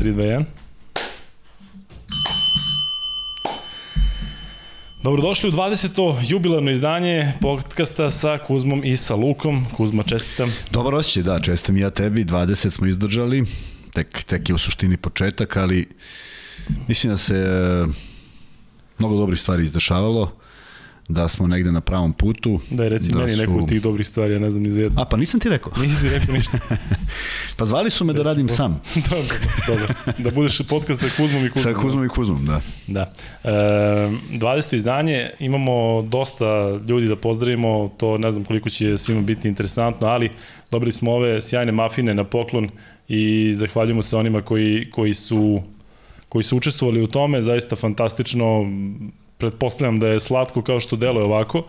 3, 2, 1. Dobrodošli u 20. jubilarno izdanje podcasta sa Kuzmom i sa Lukom. Kuzma, čestitam. Dobar osjećaj, da, čestitam ja tebi. 20 smo izdržali, tek, tek je u suštini početak, ali mislim da se e, mnogo dobrih stvari izdešavalo da smo negde na pravom putu. Da je reci da meni su... neku od tih dobrih stvari, ja ne znam ni za jednu. A, pa nisam ti rekao. Nisi rekao ništa. pa zvali su me da radim sam. dobro, dobro. Da budeš podcast sa Kuzmom i Kuzmom. Sa Kuzmom i Kuzmom, da. Da. E, 20. izdanje, imamo dosta ljudi da pozdravimo, to ne znam koliko će svima biti interesantno, ali dobili smo ove sjajne mafine na poklon i zahvaljujemo se onima koji, koji su koji su učestvovali u tome, zaista fantastično, pretpostavljam da je slatko kao što deluje ovako.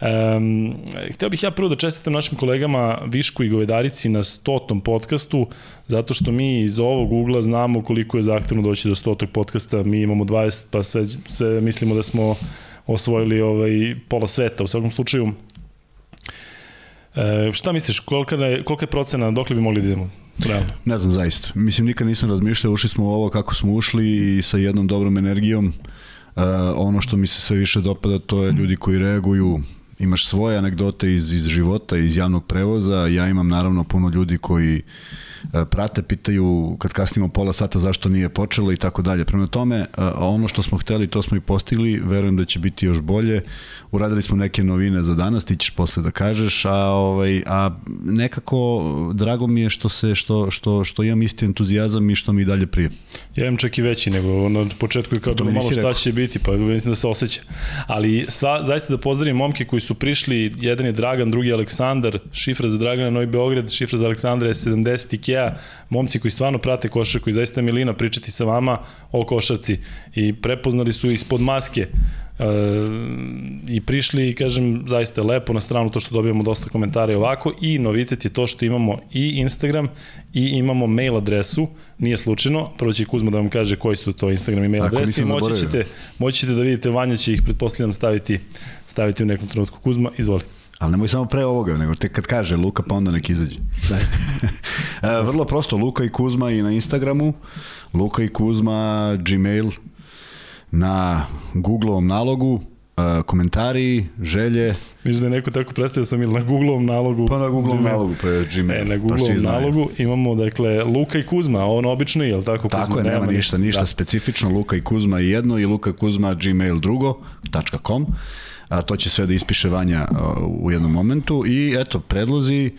Um, hteo bih ja prvo da čestitam našim kolegama Višku i Govedarici na stotom podcastu, zato što mi iz ovog ugla znamo koliko je zahtevno doći do stotog podcasta, mi imamo 20, pa sve, sve mislimo da smo osvojili ovaj, pola sveta. U svakom slučaju, E, šta misliš, kolika je, kolika je procena, dokle bi mogli da idemo? Realno. Ne znam, zaista. Mislim, nikad nisam razmišljao, ušli smo u ovo kako smo ušli i sa jednom dobrom energijom. Ono što mi se sve više dopada to je ljudi koji reaguju. Imaš svoje anegdote iz, iz života, iz javnog prevoza, ja imam naravno puno ljudi koji uh, prate, pitaju kad kasnimo pola sata zašto nije počelo i tako dalje. Prema tome, uh, ono što smo hteli, to smo i postigli, verujem da će biti još bolje. Uradili smo neke novine za danas, ti ćeš posle da kažeš, a ovaj a nekako drago mi je što se što što što imam isti entuzijazam i što mi dalje prije. Ja imam čak i veći nego na početku je kao bilo malo šta rekao. će biti, pa mislim da se osjeća. Ali sva, zaista da pozdravim momke koji su prišli, jedan je Dragan, drugi je Aleksandar, šifra za Dragana Novi Beograd, šifra za Aleksandra je 70 Ikea, momci koji stvarno prate košarku i zaista Milina pričati sa vama o košarci. I prepoznali su ispod maske E, i prišli, kažem, zaista lepo na stranu to što dobijamo dosta komentara ovako. I novitet je to što imamo i Instagram i imamo mail adresu, nije slučajno, prvo će Kuzma da vam kaže koji su to Instagram i mail adresi. i moći ćete, moći ćete da vidite, Vanja će ih, pretpostavljam, staviti, staviti u nekom trenutku. Kuzma, izvoli. Ali nemoj samo pre ovoga, nego tek kad kaže Luka, pa onda nek izađe. e, vrlo prosto, Luka i Kuzma i na Instagramu, Luka i Kuzma, Gmail, na Googleovom nalogu, uh, komentari, želje. Mislim da je neko tako predstavio sam ili na Googleovom nalogu. Pa na Googleovom nalogu, pa je Gmail. E, na pa Googleovom pa nalogu imamo, dakle, Luka i Kuzma, ono obično je li tako? Tako Kuzma, je, nema, nema ništa, ništa da. specifično, Luka i Kuzma jedno i Luka Kuzma gmail drugo, .com. A to će sve da ispiše Vanja u jednom momentu i eto, predlozi,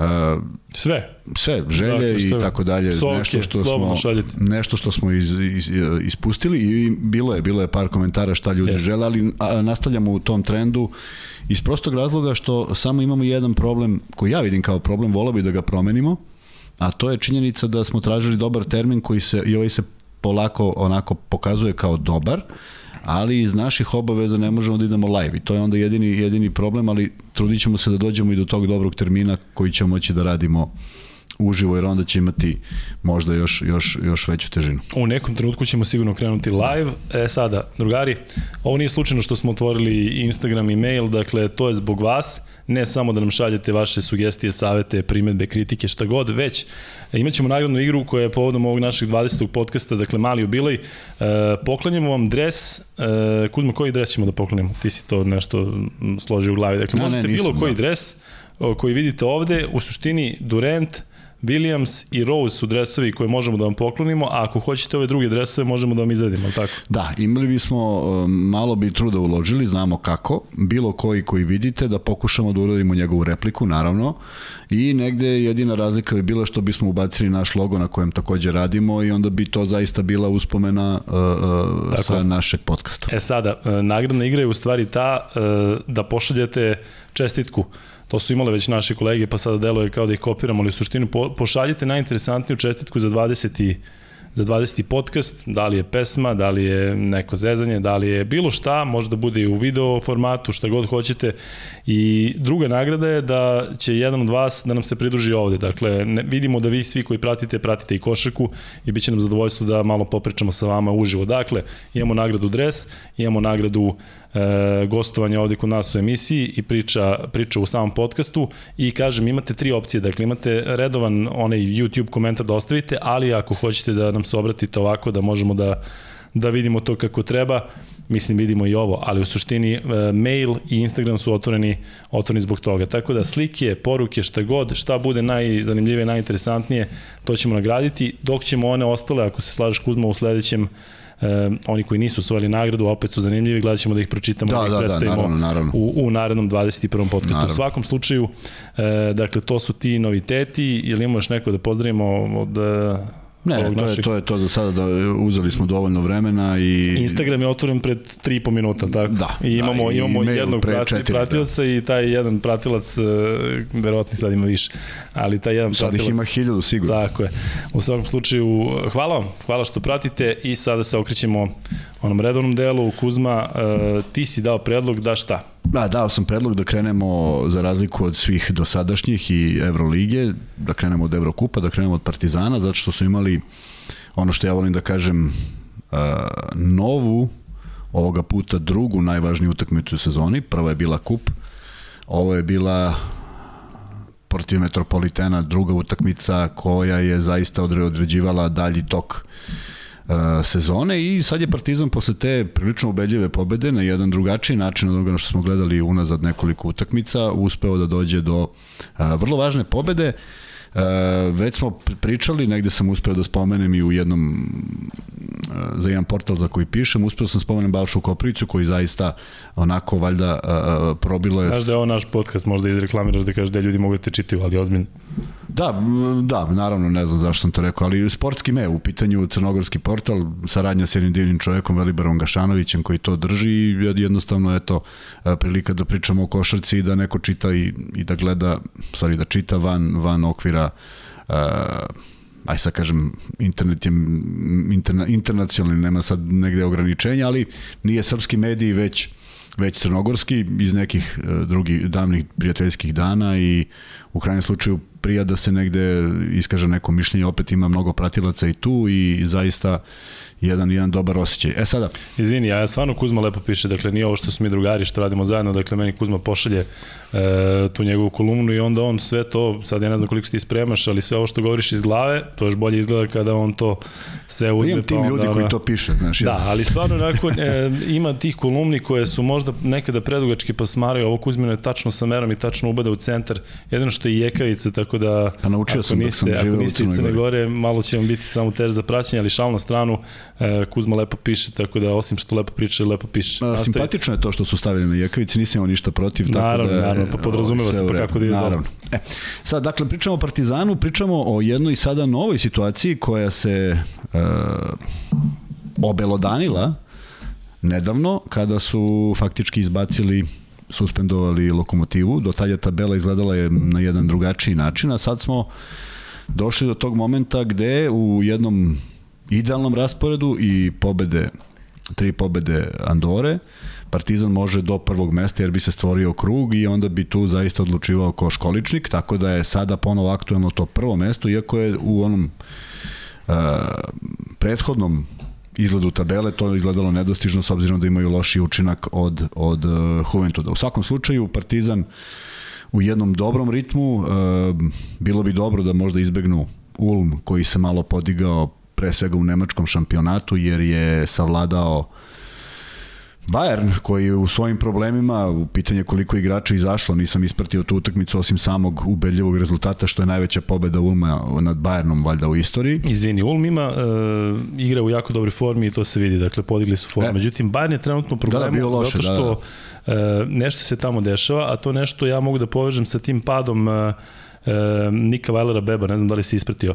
Uh, sve. Sve, želje dakle, i tako dalje. Sovke, nešto što smo, šaljete. nešto što smo iz, iz, ispustili i bilo je, bilo je par komentara šta ljudi Jeste. žele, ali a, nastavljamo u tom trendu iz prostog razloga što samo imamo jedan problem koji ja vidim kao problem, volao bi da ga promenimo, a to je činjenica da smo tražili dobar termin koji se, i ovaj se polako onako pokazuje kao dobar, ali iz naših obaveza ne možemo da idemo live i to je onda jedini, jedini problem, ali trudit ćemo se da dođemo i do tog dobrog termina koji ćemo moći da radimo uživo jer onda će imati možda još, još, još veću težinu. U nekom trenutku ćemo sigurno krenuti live. E sada, drugari, ovo nije slučajno što smo otvorili Instagram i mail, dakle to je zbog vas, ne samo da nam šaljete vaše sugestije, savete, primetbe, kritike, šta god, već imaćemo nagradnu igru koja je povodom ovog našeg 20. podcasta, dakle mali jubilej. E, poklanjamo vam dres, e, Kuzma, koji dres ćemo da poklanjamo? Ti si to nešto složio u glavi. Dakle, no, možete ne, nisam, bilo koji da. dres koji vidite ovde, u suštini Durant, Williams i Rose su dresovi koje možemo da vam poklonimo, a ako hoćete ove druge dresove možemo da vam izradimo, ali tako? Da, imali bismo, um, malo bi truda uložili, znamo kako, bilo koji koji vidite, da pokušamo da uradimo njegovu repliku, naravno, i negde jedina razlika bi bila što bismo ubacili naš logo na kojem takođe radimo i onda bi to zaista bila uspomena uh, uh, sa našeg podcasta. E sada, uh, nagradna igra je u stvari ta uh, da pošaljete čestitku To su imale već naše kolege, pa sada deluje kao da ih kopiramo, ali u suštinu po, pošaljite najinteresantniju čestitku za 20 za 20. podcast, da li je pesma, da li je neko zezanje, da li je bilo šta, možda bude i u video formatu, šta god hoćete. I druga nagrada je da će jedan od vas da nam se pridruži ovde. Dakle, ne, vidimo da vi svi koji pratite, pratite i košarku i bit će nam zadovoljstvo da malo popričamo sa vama uživo. Dakle, imamo nagradu dres, imamo nagradu e, gostovanja ovde kod nas u emisiji i priča, priča u samom podcastu i kažem imate tri opcije, dakle imate redovan onaj YouTube komentar da ostavite, ali ako hoćete da nam se obratite ovako da možemo da da vidimo to kako treba, mislim vidimo i ovo, ali u suštini e, mail i Instagram su otvoreni, otvoreni zbog toga. Tako da slike, poruke, šta god, šta bude najzanimljivije, najinteresantnije, to ćemo nagraditi, dok ćemo one ostale, ako se slažeš Kuzma, u sledećem e, oni koji nisu osvojili nagradu, opet su zanimljivi, gledat ćemo da ih pročitamo, da, da da, da da, naravno, naravno. U, u narednom 21. podcastu. Naravno. U svakom slučaju, e, dakle, to su ti noviteti, ili imamo još neko da pozdravimo od Ne, ne to, je, to je to za sada da uzeli smo dovoljno vremena i... Instagram je otvoren pred 3,5 minuta, tako? Da. I imamo, da, i imamo jednog prati, četiri, pratilca da. i taj jedan pratilac, uh, verovatno sad ima više, ali taj jedan sad pratilac... Sad ih ima hiljadu sigurno. Tako je. U svakom slučaju, hvala vam, hvala što pratite i sada se okrećemo onom redovnom delu. Kuzma, uh, ti si dao predlog da šta? Da, dao sam predlog da krenemo za razliku od svih dosadašnjih i Evrolige, da krenemo od Evrokupa, da krenemo od Partizana, zato što su imali ono što ja volim da kažem uh, novu ovoga puta drugu najvažniju utakmicu u sezoni. Prva je bila kup, ovo je bila protiv Metropolitena druga utakmica koja je zaista određivala dalji tok uh, sezone i sad je Partizan posle te prilično ubedljive pobede na jedan drugačiji način od onoga što smo gledali unazad nekoliko utakmica uspeo da dođe do vrlo važne pobede. Uh, već smo pričali, negde sam uspeo da spomenem i u jednom za jedan portal za koji pišem, uspeo sam spomenem Balšu Kopricu koji zaista onako valjda uh, probilo je... Znaš da je ovo naš podcast, možda izreklamiraš da kažeš da ljudi mogu da te čitaju, ali ozbiljno. Da, da, naravno, ne znam zašto sam to rekao, ali sportski me, u pitanju crnogorski portal, saradnja s jednim divnim čovekom, Velibarom Gašanovićem koji to drži i jednostavno, eto, prilika da pričamo o košarci i da neko čita i, i da gleda, stvari da čita van, van okvira uh, aj sad kažem, internet je interna, internacionalni, nema sad negde ograničenja, ali nije srpski mediji, već već crnogorski iz nekih drugih davnih prijateljskih dana i u krajnjem slučaju prija da se negde iskaže neko mišljenje, opet ima mnogo pratilaca i tu i zaista jedan jedan dobar osjećaj. E sada... Izvini, ja stvarno Kuzma lepo piše, dakle nije ovo što smo mi drugari, što radimo zajedno, dakle meni Kuzma pošalje e, tu njegovu kolumnu i onda on sve to, sad ja ne znam koliko ti spremaš, ali sve ovo što govoriš iz glave, to još bolje izgleda kada on to sve uzme. Imam tim pa ljudi koji to piše, znaš. Da, ali stvarno nakon, e, ima tih kolumni koje su možda nekada predugački pa smaraju, ovo Kuzmino je tačno sa merom i tačno ubada u centar, jedino što je jekavica, tako da pa naučio sam niste, dok sam živeo u Crnoj Gore, malo će vam biti samo tež za praćenje, ali šal na stranu, e, Kuzma lepo piše, tako da osim što lepo priča, lepo piše. A, simpatično je to što su stavili na jekavici, nisam imao ništa protiv. Naravno, tako da, naravno, pa podrazumeva se pa kako da ide Naravno. E, sad, dakle, pričamo o Partizanu, pričamo o jednoj sada novoj situaciji koja se e, obelodanila nedavno kada su faktički izbacili suspendovali lokomotivu. Do tad je tabela izgledala je na jedan drugačiji način, a sad smo došli do tog momenta gde u jednom idealnom rasporedu i pobede tri pobede Andore, Partizan može do prvog mesta jer bi se stvorio krug i onda bi tu zaista odlučivao ko školičnik, tako da je sada ponovo aktuelno to prvo mesto, iako je u onom uh, prethodnom izgledu tabele to izgledalo nedostižno s obzirom da imaju loši učinak od, od uh, Juventuda. U svakom slučaju Partizan u jednom dobrom ritmu, uh, bilo bi dobro da možda izbegnu Ulm koji se malo podigao pre svega u nemačkom šampionatu jer je savladao Bayern koji je u svojim problemima, u pitanje koliko igrača izašlo, nisam ispratio tu utakmicu osim samog ubedljivog rezultata što je najveća pobeda Ulma nad Bayernom valjda u istoriji. Izvini, Ulm ima uh, igra u jako dobroj formi i to se vidi, dakle podigli su formu. E. Međutim, Bayern je trenutno problem da, da, loše, zato što da, da. Uh, nešto se tamo dešava, a to nešto ja mogu da povežem sa tim padom uh, uh, Nika Weilera Beba, ne znam da li si ispratio.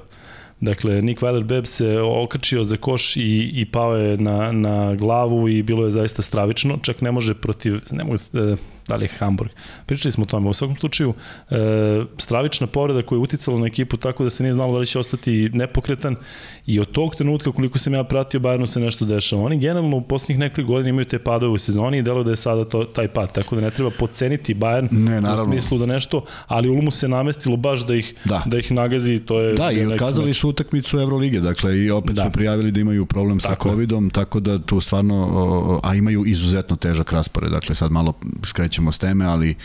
Dakle, Nick Weiler-Beb se okačio za koš i, i pao je na, na glavu i bilo je zaista stravično. Čak ne može protiv, ne mogu, da li je Hamburg. Pričali smo o tome. U svakom slučaju, e, stravična povreda koja je uticala na ekipu tako da se nije znalo da li će ostati nepokretan i od tog trenutka koliko sam ja pratio Bayernu se nešto dešava. Oni generalno u poslednjih nekoliko godina imaju te padove u sezoni i delo da je sada to, taj pad, tako da ne treba poceniti Bayern ne, naravno. u smislu da nešto, ali Ulmu se namestilo baš da ih, da. da ih nagazi, to je Da, i otkazali su utakmicu Evrolige, dakle i opet da. su prijavili da imaju problem sa covidom, tako da tu stvarno, a imaju izuzetno težak raspored, dakle sad malo skrećemo s teme, ali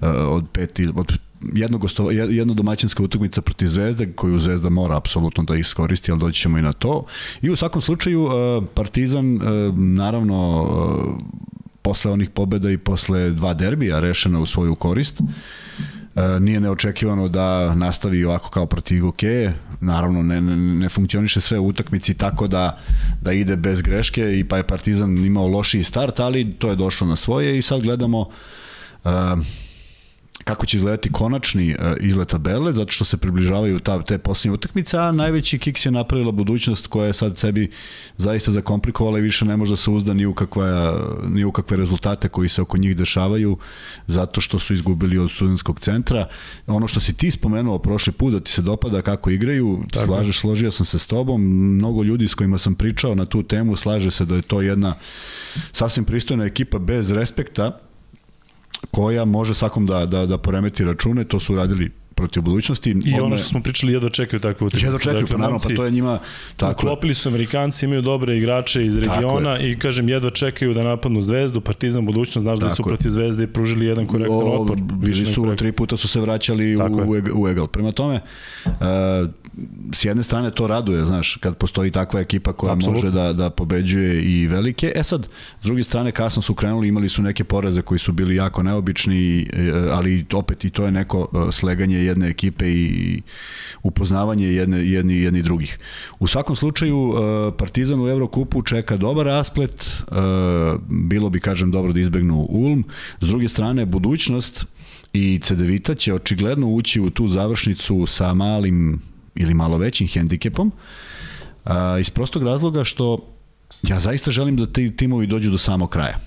e, od pet od jedno, gostova, jedno domaćinska utakmica protiv Zvezde, koju Zvezda mora apsolutno da iskoristi, ali doći ćemo i na to. I u svakom slučaju e, Partizan e, naravno posle onih pobeda i posle dva derbija rešena u svoju korist. E, nije neočekivano da nastavi ovako kao protiv Gokeje. Naravno, ne, ne, ne funkcioniše sve u utakmici tako da, da ide bez greške i pa je Partizan imao lošiji start, ali to je došlo na svoje i sad gledamo uh, kako će izgledati konačni uh, izlet tabele, zato što se približavaju ta, te posljednje utakmice, a najveći kiks je napravila budućnost koja je sad sebi zaista zakomplikovala i više ne može da se uzda ni u, kakva, ni u kakve rezultate koji se oko njih dešavaju, zato što su izgubili od studentskog centra. Ono što si ti spomenuo prošli put, da ti se dopada kako igraju, Tako. slažeš, složio sam se s tobom, mnogo ljudi s kojima sam pričao na tu temu slaže se da je to jedna sasvim pristojna ekipa bez respekta, koja može svakom da, da, da poremeti račune, to su radili protiv budućnosti. I ono što smo pričali, jedva čekaju takve utakmice. Jedva čekaju, dakle, pa naravno, pa to je njima... Tako uklopili su Amerikanci, imaju dobre igrače iz regiona i kažem, jedva čekaju da napadnu Zvezdu, Partizan, budućnost, znaš tako da su protiv Zvezde pružili jedan korektan o, otpor. Bili su, tri puta su se vraćali u, u, u Egal. Prema tome, uh, s jedne strane to raduje, znaš, kad postoji takva ekipa koja Absolutno. može da, da pobeđuje i velike. E sad, s druge strane, kasno su krenuli, imali su neke poreze koji su bili jako neobični, e, ali opet i to je neko e, sleganje jedne ekipe i upoznavanje jedne, jedni, jedni drugih. U svakom slučaju, e, Partizan u Evrokupu čeka dobar rasplet, bilo bi, kažem, dobro da izbegnu Ulm. S druge strane, budućnost i Cedevita će očigledno ući u tu završnicu sa malim ili malo većim hendikepom, iz prostog razloga što ja zaista želim da ti timovi dođu do samog kraja.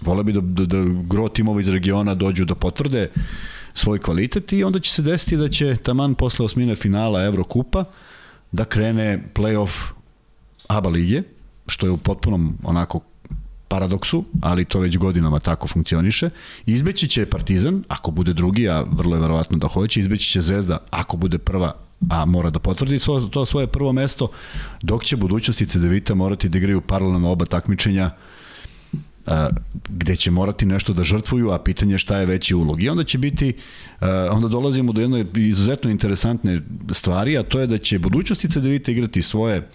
Vole bi da, da, da gro timova iz regiona dođu da potvrde svoj kvalitet i onda će se desiti da će taman posle osmine finala Evrokupa da krene playoff ABA lige, što je u potpunom onako paradoksu, ali to već godinama tako funkcioniše. Izbeći će Partizan, ako bude drugi, a vrlo je verovatno da hoće, izbeći će Zvezda, ako bude prva, a mora da potvrdi to svoje prvo mesto, dok će budućnosti Cedevita morati da igraju paralelno oba takmičenja gde će morati nešto da žrtvuju, a pitanje je šta je veći ulog. I onda će biti, onda dolazimo do jedne izuzetno interesantne stvari, a to je da će budućnosti Cedevita igrati svoje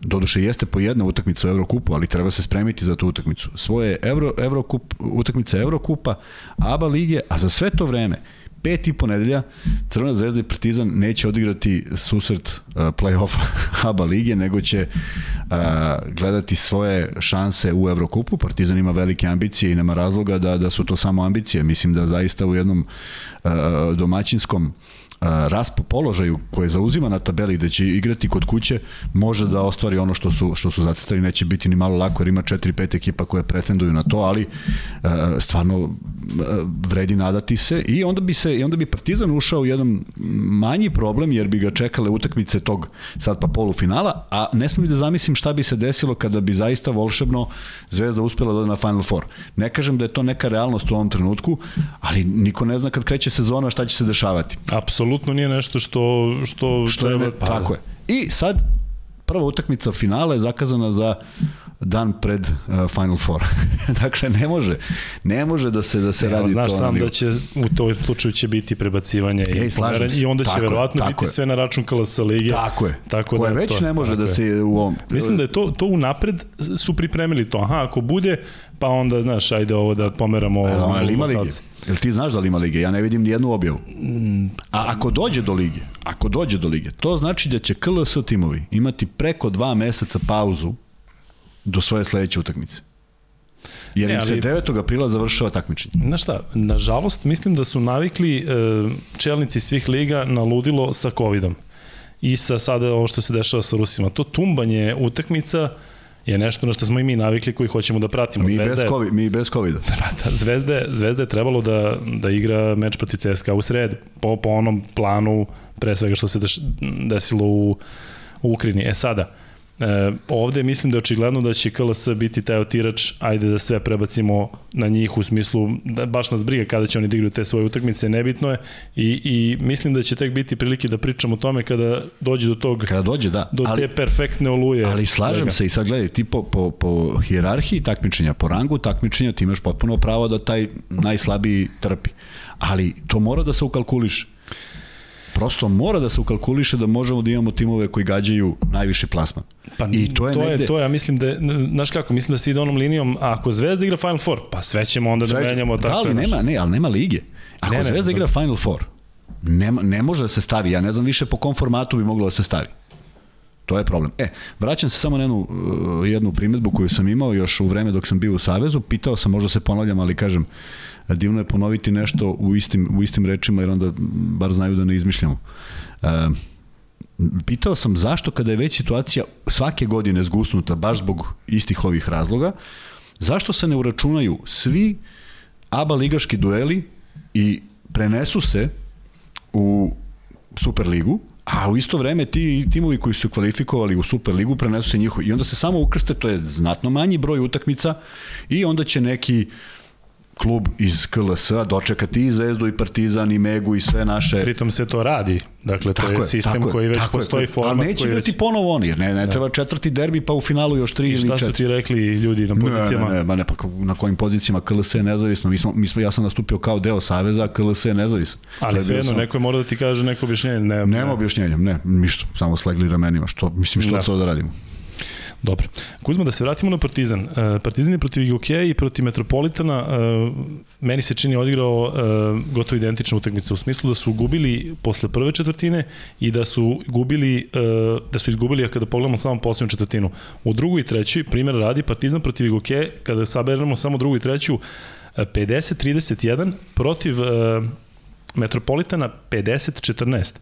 Doduše jeste po jedna utakmica u Evrokupu, ali treba se spremiti za tu utakmicu. Svoje Euro, Evrokup, utakmice Evrokupa, ABA lige, a za sve to vreme pet i po nedelja Crvena zvezda i Partizan neće odigrati susret uh, play-offa ABA lige, nego će uh, gledati svoje šanse u Evrokupu. Partizan ima velike ambicije i nema razloga da, da su to samo ambicije. Mislim da zaista u jednom uh, domaćinskom raspo položaju koje zauzima na tabeli da će igrati kod kuće može da ostvari ono što su što su zacrtali. Neće biti ni malo lako jer ima 4-5 ekipa koje pretenduju na to ali stvarno vredi nadati se i onda bi se i onda bi Partizan ušao u jedan manji problem jer bi ga čekale utakmice tog sad pa polufinala a ne smem da zamislim šta bi se desilo kada bi zaista volšebno Zvezda uspela da na Final Four. Ne kažem da je to neka realnost u ovom trenutku ali niko ne zna kad kreće sezona šta će se dešavati. Apsolutno apsolutno nije nešto što, što, što treba... Pa, tako je. I sad, prva utakmica finala je zakazana za dan pred uh, Final Four. dakle, ne može, ne može da se da se ne, radi znaš to. Znaš sam da će u toj slučaju će biti prebacivanje i, pomeranje, i onda će tako verovatno biti je. sve na račun KLS lige. Tako je. Tako Koje da već to, ne može da se u ovom... Mislim da je to, to unapred su pripremili to. Aha, ako bude, pa onda, znaš, ajde ovo da pomeramo... E, ali ima lige? Jel ti znaš da li ima lige? Ja ne vidim ni jednu objavu. A ako dođe do lige, ako dođe do lige, to znači da će KLS timovi imati preko dva meseca pauzu do svoje sledeće utakmice. Jer ne, ali, se 9. aprila završava takmičenje. Znaš šta, nažalost, mislim da su navikli e, čelnici svih liga na ludilo sa covidom i sa sada ovo što se dešava sa Rusima. To tumbanje utakmica je nešto na što smo i mi navikli koji hoćemo da pratimo. Mi, Zvezda bez, COVID, mi bez COVID-a. Da, da, Zvezda, Zvezda je trebalo da, da igra meč protiv CSKA u sredu, po, po onom planu pre svega što se deš, desilo u, u Ukrini. E sada, E, ovde mislim da je očigledno da će KLS biti taj otirač, ajde da sve prebacimo na njih u smislu, da baš nas briga kada će oni da igraju te svoje utakmice, nebitno je i, i mislim da će tek biti prilike da pričamo o tome kada dođe do tog, kada dođe, da. do ali, te perfektne oluje. Ali slažem svega. se i sad gledaj, ti po, po, po hijerarhiji takmičenja, po rangu takmičenja, ti imaš potpuno pravo da taj najslabiji trpi. Ali to mora da se ukalkuliše prosto mora da se ukalkuliše da možemo da imamo timove koji gađaju najviši plasman. Pa I to je, to negde... je to ja mislim da znaš kako, mislim da se ide onom linijom ako Zvezda igra Final Four, pa sve ćemo onda da menjamo tako. Da li nema, ne, ali nema lige. Ako ne, ne, Zvezda ne, igra Final Four, nema, ne može da se stavi, ja ne znam više po kom formatu bi moglo da se stavi. To je problem. E, vraćam se samo na jednu, uh, jednu primetbu koju sam imao još u vreme dok sam bio u Savezu. Pitao sam, možda se ponavljam, ali kažem, divno je ponoviti nešto u istim, u istim rečima, jer onda bar znaju da ne izmišljamo. E, pitao sam zašto kada je već situacija svake godine zgusnuta, baš zbog istih ovih razloga, zašto se ne uračunaju svi ABA ligaški dueli i prenesu se u Superligu, a u isto vreme ti timovi koji su kvalifikovali u Superligu prenesu se njihovi i onda se samo ukrste, to je znatno manji broj utakmica i onda će neki klub iz KLS-a dočekati i Zvezdu i Partizan i Megu i sve naše... Pritom se to radi. Dakle, to tako je sistem je, koji već postoji je, format. A neće igrati već... ponovo oni, jer ne, ne da. treba četvrti derbi pa u finalu još tri ili četiri. Šta su ti rekli ljudi na pozicijama? Ne, ne, ne, ne pa na kojim pozicijama KLS je nezavisno. Mi smo, mi smo, ja sam nastupio kao deo Saveza, KLS je nezavisno. Ali svejedno, sam... neko je mora da ti kaže neko objašnjenje. Ne, Nema objašnjenja, ne, ništa, samo slegli ramenima. Što, mislim, što da. to da radimo? Dobro. Kuzma, da se vratimo na Partizan. E, Partizan je protiv IGOK i protiv Metropolitana e, meni se čini odigrao e, gotovo identična utakmica u smislu da su gubili posle prve četvrtine i da su gubili da su izgubili a kada pogledamo samo posljednju četvrtinu. U drugoj i trećoj, primjer radi Partizan protiv IGOK, kada saberemo samo drugu i treću 50-31 protiv Metropolitana 50-14.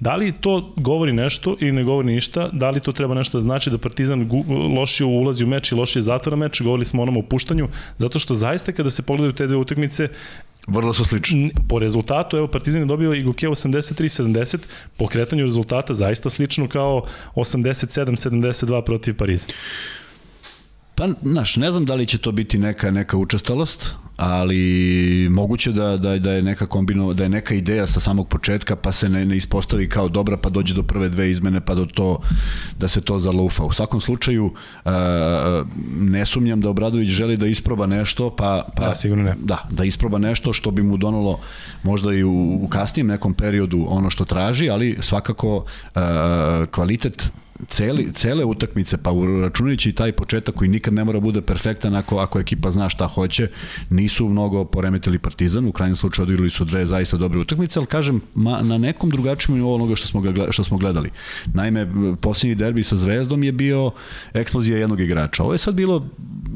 Da li to govori nešto ili ne govori ništa? Da li to treba nešto da znači da Partizan lošije ulazi u meč i lošije zatvara meč? Govorili smo onom opuštanju, zato što zaista kada se pogledaju te dve utakmice, Vrlo su slični. Po rezultatu, evo, Partizan je dobio i Goke 83-70, po kretanju rezultata zaista slično kao 87-72 protiv Pariza. Pa, znaš, ne znam da li će to biti neka neka učestalost, ali moguće da, da, da je neka kombino, da je neka ideja sa samog početka pa se ne, ne ispostavi kao dobra pa dođe do prve dve izmene pa do to da se to zalufa. U svakom slučaju ne sumnjam da Obradović želi da isproba nešto pa, pa da, sigurno ne. Da, da isproba nešto što bi mu donalo možda i u, u kasnijem nekom periodu ono što traži, ali svakako kvalitet celi, cele utakmice, pa računajući taj početak koji nikad ne mora bude perfektan ako, ako ekipa zna šta hoće, nisu mnogo poremetili Partizan, u krajnjem slučaju odigrali su dve zaista dobre utakmice, ali kažem, ma, na nekom drugačijem nivou onoga što smo, ga, što smo gledali. Naime, posljednji derbi sa Zvezdom je bio eksplozija jednog igrača. Ovo je sad bilo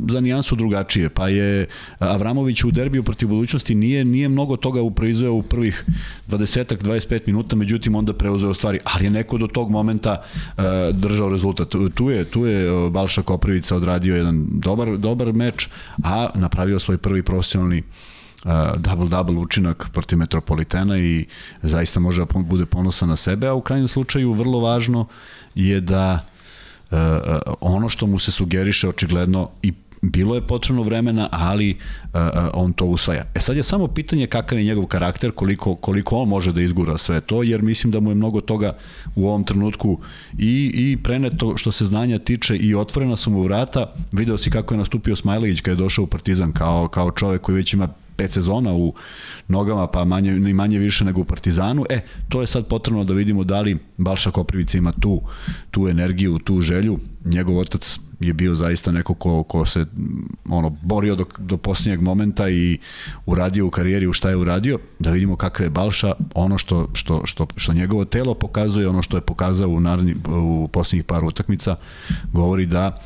za nijansu drugačije, pa je Avramović u derbiju protiv budućnosti nije, nije mnogo toga proizveo u prvih 20-ak, 25 minuta, međutim onda preuzeo stvari, ali je neko do tog momenta uh, držao rezultat. Tu je, tu je Balša Koprivica odradio jedan dobar, dobar meč, a napravio svoj prvi profesionalni uh, double-double učinak protiv Metropolitena i zaista može da bude ponosan na sebe, a u krajnjem slučaju vrlo važno je da uh, ono što mu se sugeriše očigledno i bilo je potrebno vremena, ali uh, on to usvaja. E sad je samo pitanje kakav je njegov karakter, koliko, koliko on može da izgura sve to, jer mislim da mu je mnogo toga u ovom trenutku i, i preneto što se znanja tiče i otvorena su mu vrata. Video si kako je nastupio Smajlegić kada je došao u Partizan kao, kao čovek koji već ima pet sezona u nogama, pa manje, ni manje više nego u Partizanu. E, to je sad potrebno da vidimo da li Balša Koprivica ima tu, tu energiju, tu želju. Njegov otac je bio zaista neko ko, ko se ono, borio do, do posljednjeg momenta i uradio u karijeri u šta je uradio, da vidimo kakva je Balša, ono što, što, što, što njegovo telo pokazuje, ono što je pokazao u, naredni, u posljednjih par utakmica, govori da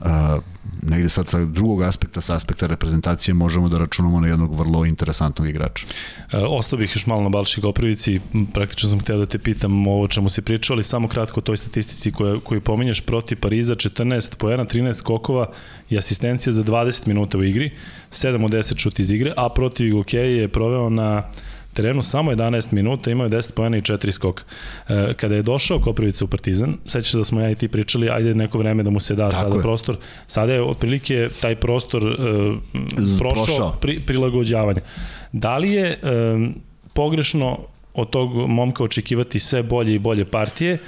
a, negde sad sa drugog aspekta, sa aspekta reprezentacije možemo da računamo na jednog vrlo interesantnog igrača. E, ostao bih još malo na Balši Koprivici, praktično sam hteo da te pitam ovo čemu se pričao, ali samo kratko o toj statistici koju, koju pominješ. Protiv Pariza, 14 po 1, 13 skokova i asistencija za 20 minuta u igri, 7 od 10 šut iz igre, a protiv UK je proveo na terenu samo 11 minuta, imao je 10 pojena i 4 skoka. E, kada je došao Koprivica u Partizan, sećaš da smo ja i ti pričali, ajde neko vreme da mu se da Tako sada je. prostor. Sada je otprilike taj prostor e, prošao, prošao. Pri, prilagođavanja. Da li je e, pogrešno od tog momka očekivati sve bolje i bolje partije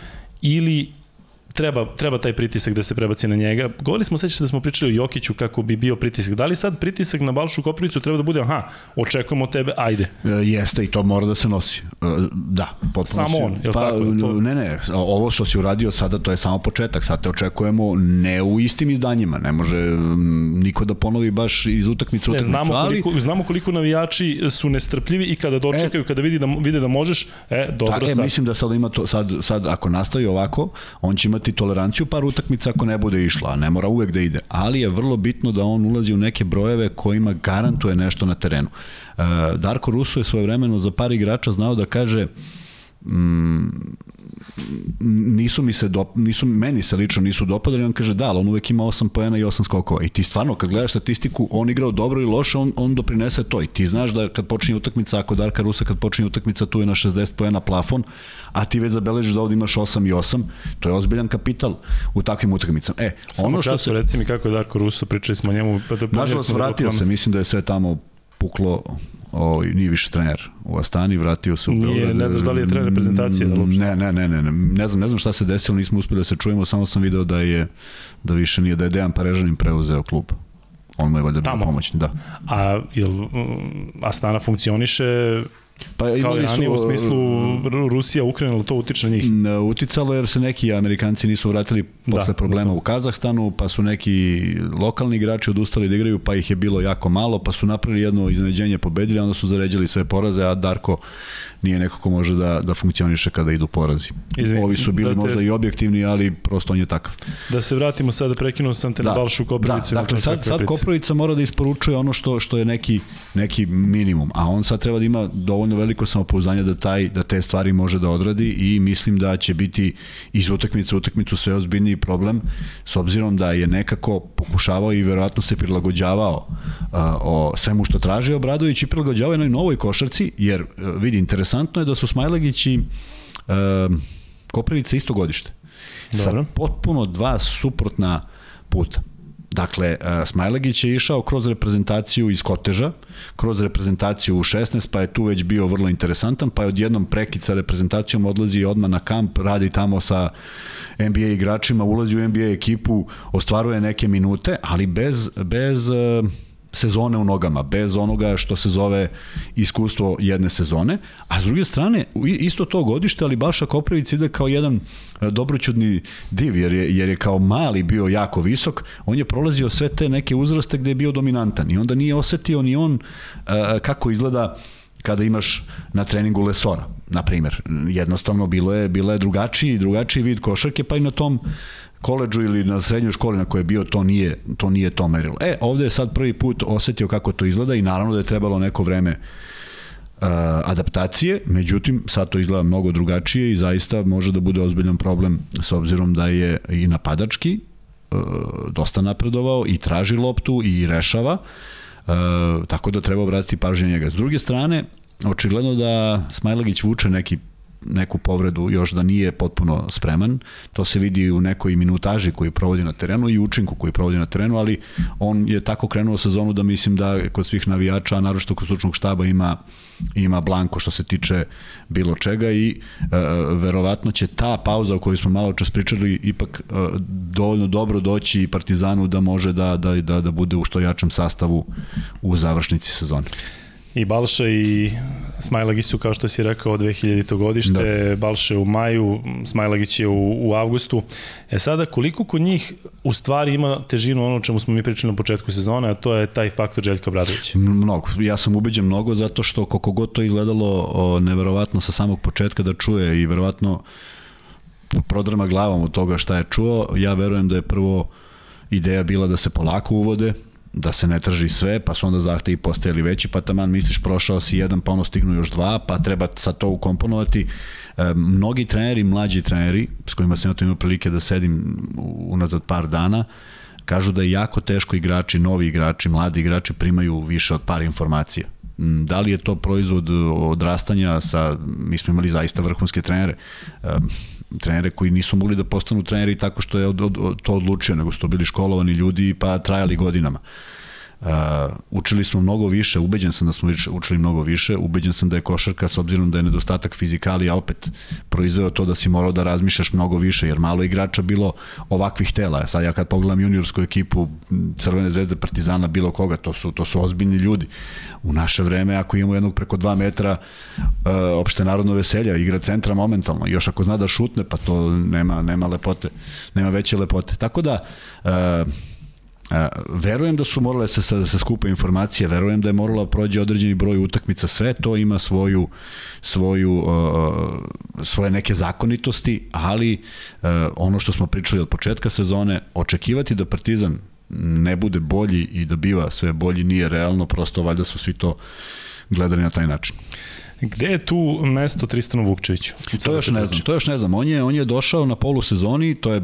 ili treba, treba taj pritisak da se prebaci na njega. Govorili smo, sećaš da smo pričali o Jokiću kako bi bio pritisak. Da li sad pritisak na Balšu Koprivicu treba da bude, aha, očekujemo od tebe, ajde. E, jeste i to mora da se nosi. E, da, potpuno Samo on, je pa, tako? To... Ne, ne, ovo što si uradio sada, to je samo početak. Sad te očekujemo ne u istim izdanjima. Ne može niko da ponovi baš iz utakmice utakmicu. Ne, znamo, ali... koliko, znamo koliko navijači su nestrpljivi i kada dočekaju, e, kada vidi da, vide da možeš, e, dobro da, e, sad. Mislim da sad ima to, sad, sad ako nastavi ovako, on će imati imati toleranciju par utakmica ako ne bude išla, ne mora uvek da ide. Ali je vrlo bitno da on ulazi u neke brojeve kojima garantuje nešto na terenu. E, Darko Russo je svoje vremeno za par igrača znao da kaže mm, nisu mi se dop, nisu meni se lično nisu dopadali, on kaže da, ali on uvek ima 8 poena i 8 skokova. I ti stvarno kad gledaš statistiku, on igrao dobro i loše, on on doprinese to. I ti znaš da kad počinje utakmica, ako Darka Rusa kad počinje utakmica, tu je na 60 poena plafon, a ti već zabeležiš da ovde imaš 8 i 8, to je ozbiljan kapital u takvim utakmicama. E, Samo ono što se reci mi kako je Darko Ruso, pričali smo o njemu, pa da Nažalost vratio se, mislim da je sve tamo puklo o, nije više trener u Astani, vratio se u Beograd. Nije, ne znaš da li je trener reprezentacije? Da ne, ne, ne, ne, ne, ne znam, ne znam šta se desilo, nismo uspeli da se čujemo, samo sam video da je, da više nije, da je Dejan Parežanin preuzeo klub. On mu je valjda bio pomoćni, da. A jel Astana funkcioniše Pa imali su u smislu Rusija, Ukrajina, to utiče na njih? Uticalo jer se neki Amerikanci nisu vratili posle da, problema da. u Kazahstanu, pa su neki lokalni igrači odustali da igraju, pa ih je bilo jako malo, pa su napravili jedno iznenađenje, pobedili, onda su zaređali sve poraze, a Darko nije neko ko može da, da funkcioniše kada idu porazi. Izvim, Ovi su bili da te, možda i objektivni, ali prosto on je takav. Da se vratimo sada, prekinuo sam te da, na Balšu Koprivicu. Da, dakle, sad, sad Koprivica mora da isporučuje ono što, što je neki, neki minimum, a on sad treba da ima dovoljno veliko samopouzdanje da, taj, da te stvari može da odradi i mislim da će biti iz utakmice u utakmicu sve ozbiljniji problem, s obzirom da je nekako pokušavao i verovatno se prilagođavao a, o svemu što traži Obradović i prilagođavao jednoj novoj košarci, jer vidi, interesantno interesantno je da su Smajlagić i uh, Koprivica isto godište. Dobro. Sa potpuno dva suprotna puta. Dakle, uh, Smajlagić je išao kroz reprezentaciju iz Koteža, kroz reprezentaciju u 16, pa je tu već bio vrlo interesantan, pa je odjednom prekid sa reprezentacijom odlazi odmah na kamp, radi tamo sa NBA igračima, ulazi u NBA ekipu, ostvaruje neke minute, ali bez, bez uh, sezone u nogama, bez onoga što se zove iskustvo jedne sezone, a s druge strane, isto to godište, ali Balša Koprivic ide kao jedan e, dobroćudni div, jer je, jer je kao mali bio jako visok, on je prolazio sve te neke uzraste gde je bio dominantan i onda nije osetio ni on uh, kako izgleda kada imaš na treningu lesora, na primer. Jednostavno bilo je, bilo je drugačiji, drugačiji vid košarke, pa i na tom koleđu ili na srednjoj školi na kojoj je bio, to nije to, nije to merilo. E, ovde je sad prvi put osetio kako to izgleda i naravno da je trebalo neko vreme uh, adaptacije, međutim sad to izgleda mnogo drugačije i zaista može da bude ozbiljan problem s obzirom da je i napadački uh, dosta napredovao i traži loptu i rešava, uh, tako da treba obratiti pažnje njega. S druge strane, očigledno da Smajlagić vuče neki neku povredu još da nije potpuno spreman. To se vidi u nekoj minutaži koju provodi na terenu i učinku koji provodi na terenu, ali on je tako krenuo sezonu da mislim da kod svih navijača, naročito kod stručnog štaba ima ima blanko što se tiče bilo čega i e, verovatno će ta pauza o kojoj smo malo čas pričali ipak e, dovoljno dobro doći i Partizanu da može da, da, da, da bude u što jačem sastavu u završnici sezone. I Balša i Smajlagić su, kao što si rekao, 2000. godište, da. Balša u maju, Smajlagić je u, u avgustu. E sada, koliko kod njih u stvari ima težinu ono čemu smo mi pričali na početku sezone, a to je taj faktor Željka Bradovića? Mnogo. Ja sam ubeđen mnogo zato što koliko god to izgledalo o, neverovatno sa samog početka da čuje i verovatno prodrma glavom od toga šta je čuo, ja verujem da je prvo ideja bila da se polako uvode, da se ne traži sve, pa su onda zahtevi postajali veći, pa taman misliš prošao si jedan, pa ono stignu još dva, pa treba sad to ukomponovati. E, mnogi treneri, mlađi treneri, s kojima sam imao prilike da sedim unazad par dana, kažu da je jako teško igrači, novi igrači, mladi igrači primaju više od par informacija Da li je to proizvod odrastanja sa, mi smo imali zaista vrhunske trenere, trenere koji nisu mogli da postanu treneri tako što je od, od, to odlučio, nego su to bili školovani ljudi pa trajali godinama. Uh, učili smo mnogo više, ubeđen sam da smo učili mnogo više, ubeđen sam da je košarka s obzirom da je nedostatak fizikalija opet proizveo to da si morao da razmišljaš mnogo više, jer malo igrača bilo ovakvih tela. Sad ja kad pogledam juniorsku ekipu Crvene zvezde Partizana, bilo koga, to su, to su ozbiljni ljudi. U naše vreme, ako imamo jednog preko 2 metra, uh, opšte narodno veselja, igra centra momentalno, još ako zna da šutne, pa to nema, nema lepote, nema veće lepote. Tako da, uh, Verujem da su morale se, da se skupe informacije, verujem da je morala da prođe određeni broj utakmica, sve to ima svoju, svoju, uh, svoje neke zakonitosti, ali uh, ono što smo pričali od početka sezone, očekivati da Partizan ne bude bolji i da biva sve bolji nije realno, prosto valjda su svi to gledali na taj način. Gde je tu mesto Tristanu Vukčeviću? To još ne znam, to još ne znam. On je, on je došao na polusezoni, to je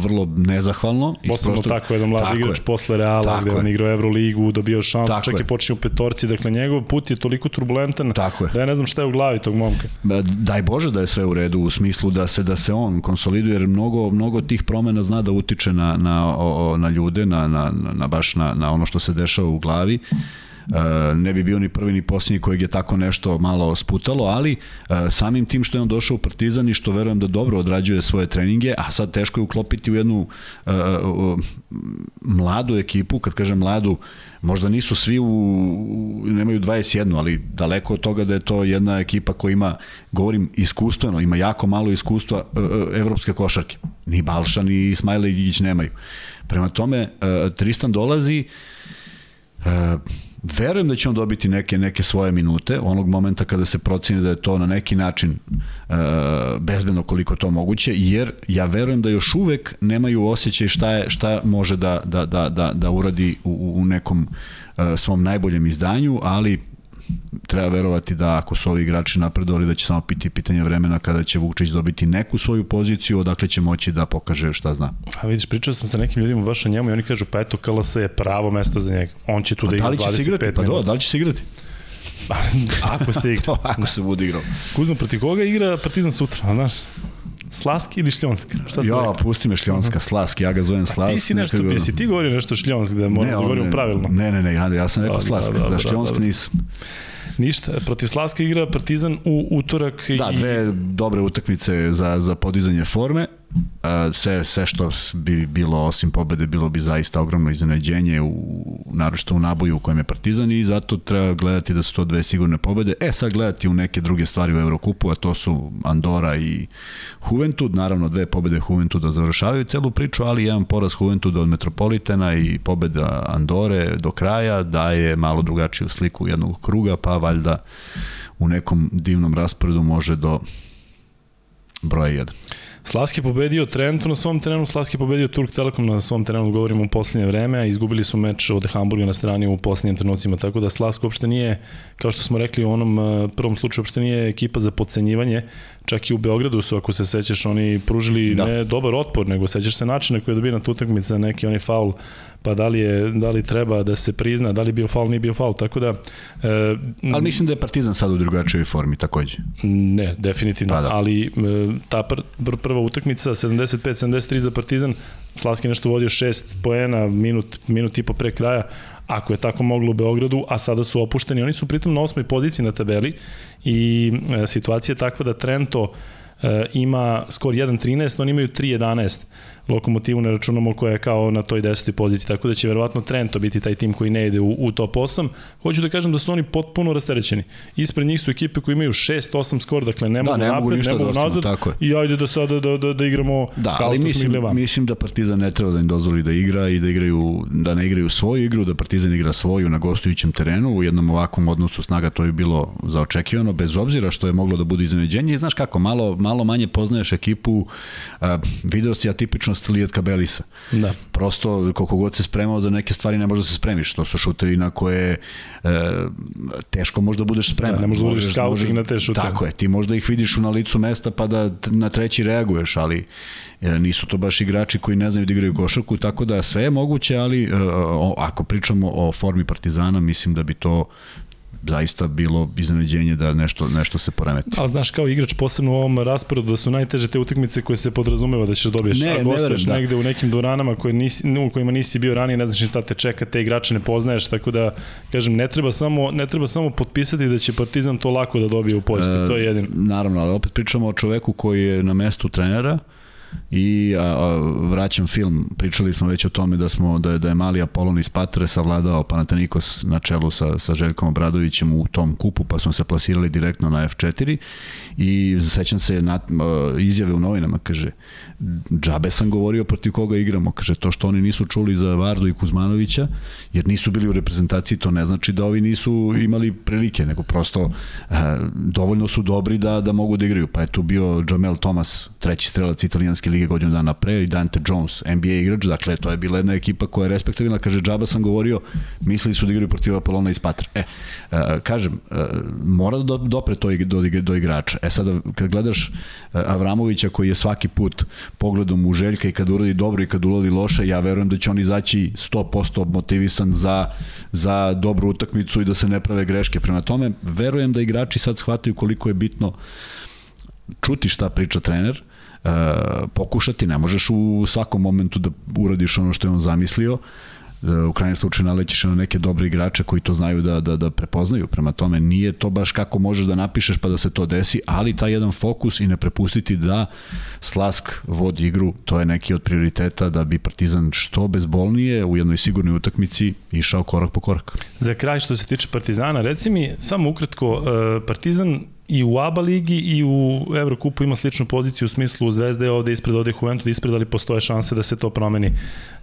vrlo nezahvalno. Posebno prostor... tako jedan mlad igrač je. posle Reala, tako gde on igrao Euroligu, dobio šans, tako čak je. i počinje u petorci, dakle njegov put je toliko turbulentan tako da ja ne znam šta je u glavi tog momka. Daj Bože da je sve u redu u smislu da se da se on konsoliduje, jer mnogo, mnogo tih promena zna da utiče na, na, o, na ljude, na, na, na baš na, na ono što se dešava u glavi. E, ne bi bio ni prvi ni posljednji kojeg je tako nešto malo sputalo, ali e, samim tim što je on došao u Partizan i što verujem da dobro odrađuje svoje treninge, a sad teško je uklopiti u jednu e, mladu ekipu, kad kažem mladu, možda nisu svi u, nemaju 21, ali daleko od toga da je to jedna ekipa koja ima, govorim iskustveno, ima jako malo iskustva evropske košarke. Ni Balša, ni Ismaila Igić nemaju. Prema tome, Tristan dolazi, Verujem da će on dobiti neke neke svoje minute, onog momenta kada se proceni da je to na neki način e, bezbedno koliko to moguće, jer ja verujem da još uvek nemaju osjećaj šta je šta može da da da da da uradi u, u nekom e, svom najboljem izdanju, ali treba verovati da ako su ovi igrači napredovali da će samo biti pitanje vremena kada će Vukčić dobiti neku svoju poziciju odakle će moći da pokaže šta zna. A vidiš, pričao sam sa nekim ljudima baš o njemu i oni kažu pa eto KLS je pravo mesto za njega. On će tu pa da igra 25 igrati? Pa do, da li će se igrati? ako se igra. ako se bude igrao. Kuzmo, protiv koga igra Partizan sutra, znaš? Slaski ili Šljonsk? Šta ja, pusti me Šljonska, Slask, ja ga zovem Slask. ti si nešto, nekako... si ti govorio nešto Šljonsk, da moram da govorim pravilno? Ne, ne, ne, ja, ja sam rekao Slask, za Šljonsk nisam. Ništa, protiv Slaska igra Partizan u utorak. Da, dve dobre utakmice za, za podizanje forme sve, sve što bi bilo osim pobede bilo bi zaista ogromno iznenađenje u, naročito u naboju u kojem je Partizan i zato treba gledati da su to dve sigurne pobede. E sad gledati u neke druge stvari u Evrokupu, a to su Andora i Juventud, naravno dve pobede Juventuda završavaju celu priču, ali jedan poraz Juventuda od Metropolitana i pobeda Andore do kraja daje malo drugačiju sliku jednog kruga, pa valjda u nekom divnom rasporedu može do broja 1. Slaski je pobedio Trentu na svom terenu, Slaski je pobedio Turk Telekom na svom terenu, govorimo u poslednje vreme, a izgubili su meč od Hamburga na strani u poslednjim trenucima, tako da Slask uopšte nije, kao što smo rekli u onom eh, prvom slučaju, uopšte nije ekipa za podcenjivanje, čak i u Beogradu su, ako se sećaš, oni pružili da. ne dobar otpor, nego sećaš se načina koji je dobio na tu utakmicu neki onaj faul pa da li, je, da li treba da se prizna, da li je bio faul, nije bio faul, tako da... E, ali mislim da je Partizan sad u drugačijoj formi takođe. Ne, definitivno, pa da. ali e, ta pr, pr, prva utakmica, 75-73 za Partizan, Slaski nešto vodio 6 poena, minut, minut i po pre kraja, ako je tako moglo u Beogradu, a sada su opušteni. Oni su pritom na osmoj poziciji na tabeli i e, situacija je takva da Trento e, ima skor 1.13, oni imaju 3.11 lokomotivu ne računamo koja je kao na toj desetoj poziciji, tako da će verovatno Trento biti taj tim koji ne ide u, u top 8. Hoću da kažem da su oni potpuno rasterećeni. Ispred njih su ekipe koje imaju 6-8 skor, dakle ne da, mogu ne napred, ne mogu da nazad tako je. i ajde da sada da, da, da igramo da, kao ali što mislim, smo mislim da Partizan ne treba da im dozvoli da igra i da igraju da ne igraju svoju igru, da Partizan igra svoju na gostujućem terenu u jednom ovakvom odnosu snaga to je bilo zaočekivano bez obzira što je moglo da bude iznenađenje i znaš kako malo malo manje poznaješ ekipu a, video si atipično budućnost Lijetka Belisa. Da. Prosto, koliko god se spremao za neke stvari, ne može da se spremiš. To su šutevi na koje e, teško možda budeš spreman. Da, ne možeš da budeš scouting na te šutevi. Tako je, ti možda ih vidiš na licu mesta pa da na treći reaguješ, ali e, nisu to baš igrači koji ne znaju da igraju košarku, tako da sve je moguće, ali e, o, ako pričamo o formi Partizana, mislim da bi to zaista bilo iznenađenje da nešto, nešto se poremeti. Ali znaš, kao igrač, posebno u ovom rasporedu, da su najteže te utakmice koje se podrazumeva da ćeš da dobiješ, ne, a gostuješ da. negde u nekim dvoranama koje nisi, u kojima nisi bio ranije, ne znaš šta te čeka, te igrače ne poznaješ, tako da, kažem, ne treba samo, ne treba samo potpisati da će Partizan to lako da dobije u Poljskoj, e, to je jedino. Naravno, ali opet pričamo o čoveku koji je na mestu trenera, i a, a, vraćam film, pričali smo već o tome da smo da je, da je mali Apolon iz Patre savladao Panathinaikos na čelu sa, sa Željkom Obradovićem u tom kupu, pa smo se plasirali direktno na F4 i sećam se na, a, izjave u novinama, kaže džabe sam govorio protiv koga igramo, kaže to što oni nisu čuli za Vardu i Kuzmanovića, jer nisu bili u reprezentaciji, to ne znači da ovi nisu imali prilike, nego prosto a, dovoljno su dobri da, da mogu da igraju, pa je tu bio Jamel Thomas, treći strelac italijanski Španske lige godinu dana pre i Dante Jones, NBA igrač, dakle to je bila jedna ekipa koja je respektabilna, kaže džaba sam govorio, mislili su da igraju protiv Apolona iz Patra. E, uh, kažem, uh, mora da dopre to do, do igrača. E sada, kad gledaš uh, Avramovića koji je svaki put pogledom u Željka i kad uradi dobro i kad uradi loše, ja verujem da će on izaći 100% motivisan za, za dobru utakmicu i da se ne prave greške. Prema tome, verujem da igrači sad shvataju koliko je bitno čuti šta priča trener, uh, pokušati, ne možeš u svakom momentu da uradiš ono što je on zamislio, e, u krajnjem slučaju nalećeš na neke dobre igrače koji to znaju da, da, da prepoznaju. Prema tome, nije to baš kako možeš da napišeš pa da se to desi, ali taj jedan fokus i ne prepustiti da Slask vodi igru, to je neki od prioriteta da bi Partizan što bezbolnije u jednoj sigurnoj utakmici išao korak po korak. Za kraj što se tiče Partizana, reci mi samo ukratko, e, Partizan i u ABA ligi i u Evrokupu ima sličnu poziciju u smislu Zvezda je ovde ispred, ovde Juventus ispred, ali postoje šanse da se to promeni.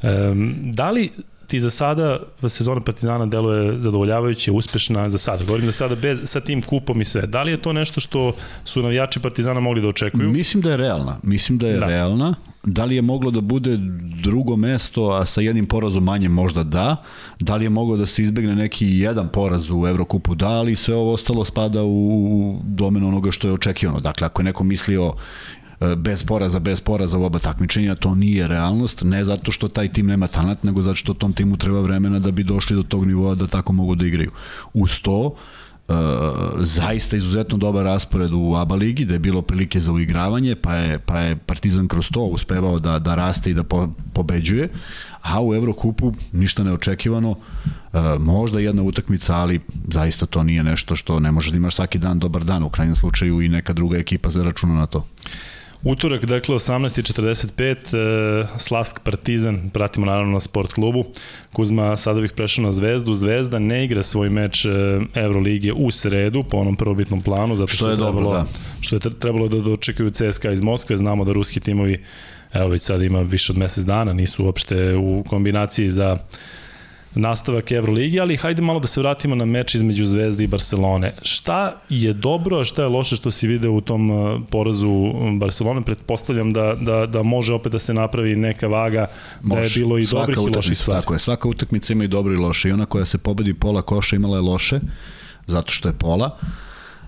Um, da li ti za sada sezona Partizana deluje zadovoljavajuće, uspešna za sada. Govorim za sada bez, sa tim kupom i sve. Da li je to nešto što su navijači Partizana mogli da očekuju? Mislim da je realna. Mislim da je da. realna. Da li je moglo da bude drugo mesto, a sa jednim porazom manje možda da. Da li je moglo da se izbegne neki jedan poraz u Evrokupu da, ali sve ovo ostalo spada u domen onoga što je očekivano. Dakle, ako je neko mislio e, bez poraza, bez poraza u oba takmičenja, to nije realnost, ne zato što taj tim nema talent, nego zato što tom timu treba vremena da bi došli do tog nivoa da tako mogu da igraju. Uz to, Uh, zaista izuzetno dobar raspored u ABA ligi, da je bilo prilike za uigravanje, pa je, pa je Partizan kroz to uspevao da, da raste i da po, pobeđuje, a u Evrokupu ništa neočekivano, uh, možda jedna utakmica, ali zaista to nije nešto što ne može da imaš svaki dan dobar dan, u krajnjem slučaju i neka druga ekipa za računa na to. Utorak, dakle, 18.45, e, Slask Partizan, pratimo naravno na sport klubu. Kuzma, sada bih prešao na Zvezdu. Zvezda ne igra svoj meč e, Euroligije u sredu, po onom prvobitnom planu, zato što, što je, trebalo, dobro, da. što je trebalo da dočekaju CSKA iz Moskve. Znamo da ruski timovi, evo već sada ima više od mesec dana, nisu uopšte u kombinaciji za nastavak Euroligi, ali hajde malo da se vratimo na meč između Zvezde i Barcelone. Šta je dobro, a šta je loše što si video u tom uh, porazu Barcelone? Pretpostavljam da, da, da može opet da se napravi neka vaga, može. da je bilo i dobrih i loših stvari. Tako je, svaka utakmica ima i dobro i loše. I ona koja se pobedi pola koša imala je loše, zato što je pola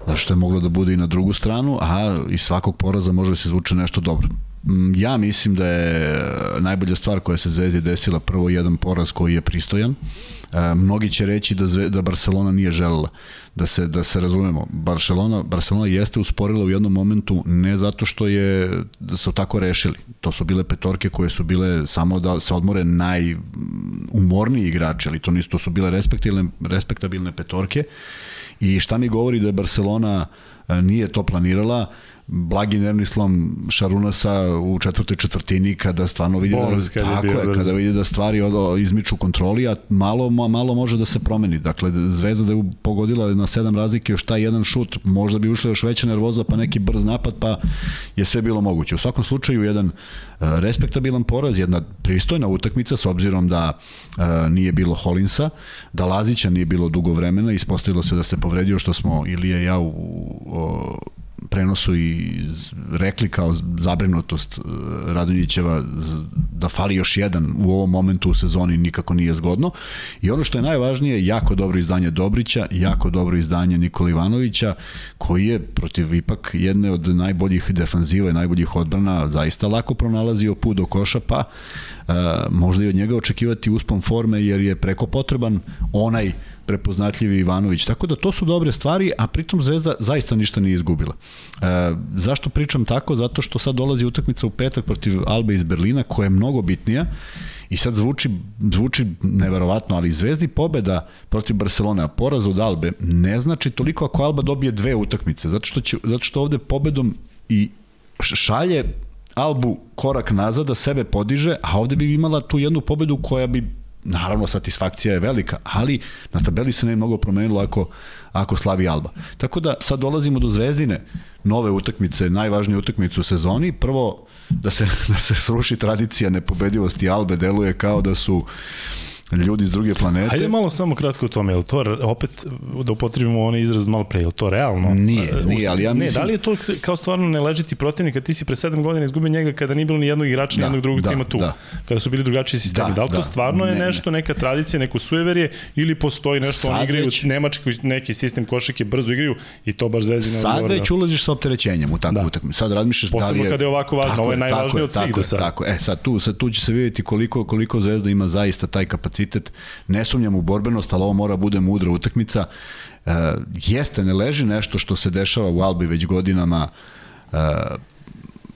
zato što je moglo da bude i na drugu stranu, a iz svakog poraza može da se zvuče nešto dobro. Mm, ja mislim da je najbolja stvar koja se Zvezdi desila prvo jedan poraz koji je pristojan. E, mnogi će reći da Zve, da Barcelona nije želela da se da se razumemo. Barcelona Barcelona jeste usporila u jednom momentu ne zato što je da su tako rešili. To su bile petorke koje su bile samo da se odmore najumorniji igrači, ali to nisu to su bile respektabilne respektabilne petorke. I šta mi govori da je Barcelona e, nije to planirala? Blagi nervni slom Šarunasa u četvrtoj četvrtini kada stvarno vidi da, tako je, kada vidi da stvari od, izmiču kontroli, a malo, malo može da se promeni. Dakle, Zvezda da je pogodila na sedam razlike još taj jedan šut, možda bi ušla još veća nervoza, pa neki brz napad, pa je sve bilo moguće. U svakom slučaju, jedan uh, respektabilan poraz, jedna pristojna utakmica, s obzirom da uh, nije bilo Holinsa, da Lazića nije bilo dugo vremena, ispostavilo se da se povredio, što smo Ilija i ja u, u prenosu i rekli kao zabrinutost e, Radonjićeva da fali još jedan u ovom momentu u sezoni nikako nije zgodno. I ono što je najvažnije, jako dobro izdanje Dobrića, jako dobro izdanje Nikola Ivanovića, koji je protiv ipak jedne od najboljih defanziva i najboljih odbrana zaista lako pronalazio put do koša, pa uh, možda i od njega očekivati uspon forme jer je preko potreban onaj prepoznatljivi Ivanović. Tako da to su dobre stvari, a pritom Zvezda zaista ništa nije izgubila. E, zašto pričam tako? Zato što sad dolazi utakmica u petak protiv Albe iz Berlina, koja je mnogo bitnija i sad zvuči, zvuči neverovatno, ali Zvezdi pobeda protiv Barcelone, a poraz od Albe ne znači toliko ako Alba dobije dve utakmice, zato što, će, zato što ovde pobedom i šalje Albu korak nazad da sebe podiže, a ovde bi imala tu jednu pobedu koja bi naravno satisfakcija je velika, ali na tabeli se ne mnogo promenilo ako, ako slavi Alba. Tako da sad dolazimo do Zvezdine nove utakmice, najvažnije utakmice u sezoni. Prvo, da se, da se sruši tradicija nepobedivosti Albe, deluje kao da su ljudi iz druge planete. Hajde malo samo kratko o tome, je to opet da upotrebimo onaj izraz malo pre, je to realno? Nije, nije, ali ja mislim... Ne, da li je to kao stvarno ne ležiti protivnika, ti si pre 7 godina izgubio njega kada nije bilo ni jednog igrača, da, ni jednog drugog da, tima tu, da. kada su bili drugačiji sistemi. Da, da li to da, stvarno je ne, nešto, neka tradicija, neko sueverje ili postoji nešto, Sad oni igraju već... nemački neki sistem košake, brzo igraju i to baš zvezdi ne Sad već ulaziš sa opterećenjem u takvu da. utakmicu. Sad razmišljaš da li je... kada je ovako važno, ovo je najvažnije od svih do sada. Tako, e sad tu, sad tu će se vidjeti koliko, koliko zvezda ima zaista taj kapacitet ne sumnjam u borbenost, ali ovo mora bude mudra utakmica. E, jeste, ne leži nešto što se dešava u Albi već godinama, e,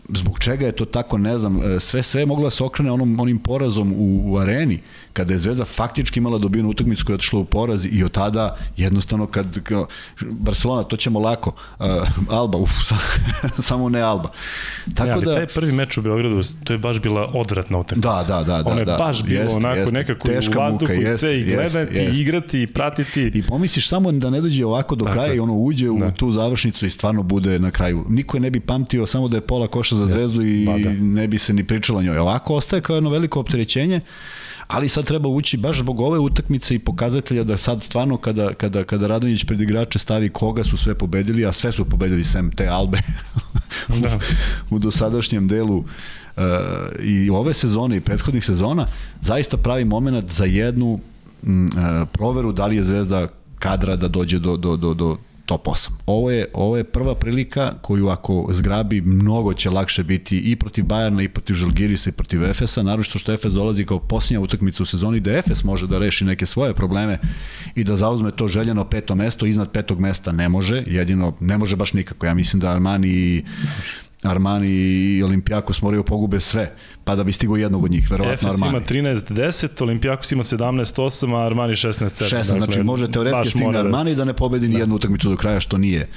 zbog čega je to tako, ne znam, e, sve sve moglo da se okrene onom, onim porazom u, u areni, kada je Zvezda faktički imala dobijenu utakmicu koja je otišla u poraz i od tada jednostavno kad Barcelona to ćemo lako uh, Alba uf, samo ne Alba. Tako ne, ali da taj prvi meč u Beogradu to je baš bila odvratna utakmica. Da da da da ono je da, baš bilo jest, onako jest, nekako u vazduhu muka, jest, sve i gledati jest, igrati i pratiti. I pomisliš samo da ne dođe ovako do kraja i ono uđe u da. tu završnicu i stvarno bude na kraju. Niko je ne bi pamtio samo da je pola koša za Zvezdu i ba, da. ne bi se ni pričalo njoj. Ovako ostaje kao jedno veliko opterećenje ali sad treba ući baš zbog ove utakmice i pokazatelja da sad stvarno kada, kada, kada Radonjić pred igrače stavi koga su sve pobedili, a sve su pobedili sem te Albe da. u dosadašnjem delu uh, i ove sezone i prethodnih sezona, zaista pravi moment za jednu uh, proveru da li je Zvezda kadra da dođe do, do, do, do top 8. Ovo je, ovo je prva prilika koju ako zgrabi mnogo će lakše biti i protiv Bajerna i protiv Žalgirisa i protiv Efesa, naročito što Efes dolazi kao posljednja utakmica u sezoni da Efes može da reši neke svoje probleme i da zauzme to željeno peto mesto, iznad petog mesta ne može, jedino ne može baš nikako. Ja mislim da Armani i Armani i Olimpijakos moraju pogube sve, pa da bi stigo jednog od njih, verovatno Armani. Efes ima 13-10, Olimpijakos ima 17-8, a Armani 16-7. 16, dakle, znači može teoretski stigne da- Armani da ne pobedi ni da. jednu utakmicu do kraja, što nije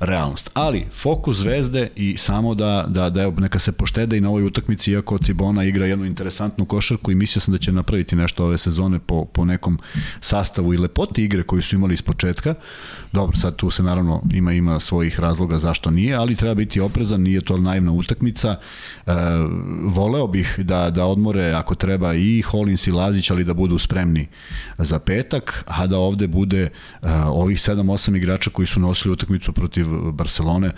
realnost. Ali, fokus zvezde i samo da, da, da neka se poštede i na ovoj utakmici, iako Cibona igra jednu interesantnu košarku i mislio sam da će napraviti nešto ove sezone po, po nekom sastavu i lepoti igre koju su imali iz početka. Dobro, sad tu se naravno ima ima svojih razloga zašto nije, ali treba biti oprezan, nije to naivna utakmica. E, voleo bih da, da odmore ako treba i Holins i Lazić, ali da budu spremni za petak, a da ovde bude e, ovih 7-8 igrača koji su nosili utakmicu protiv Barcelone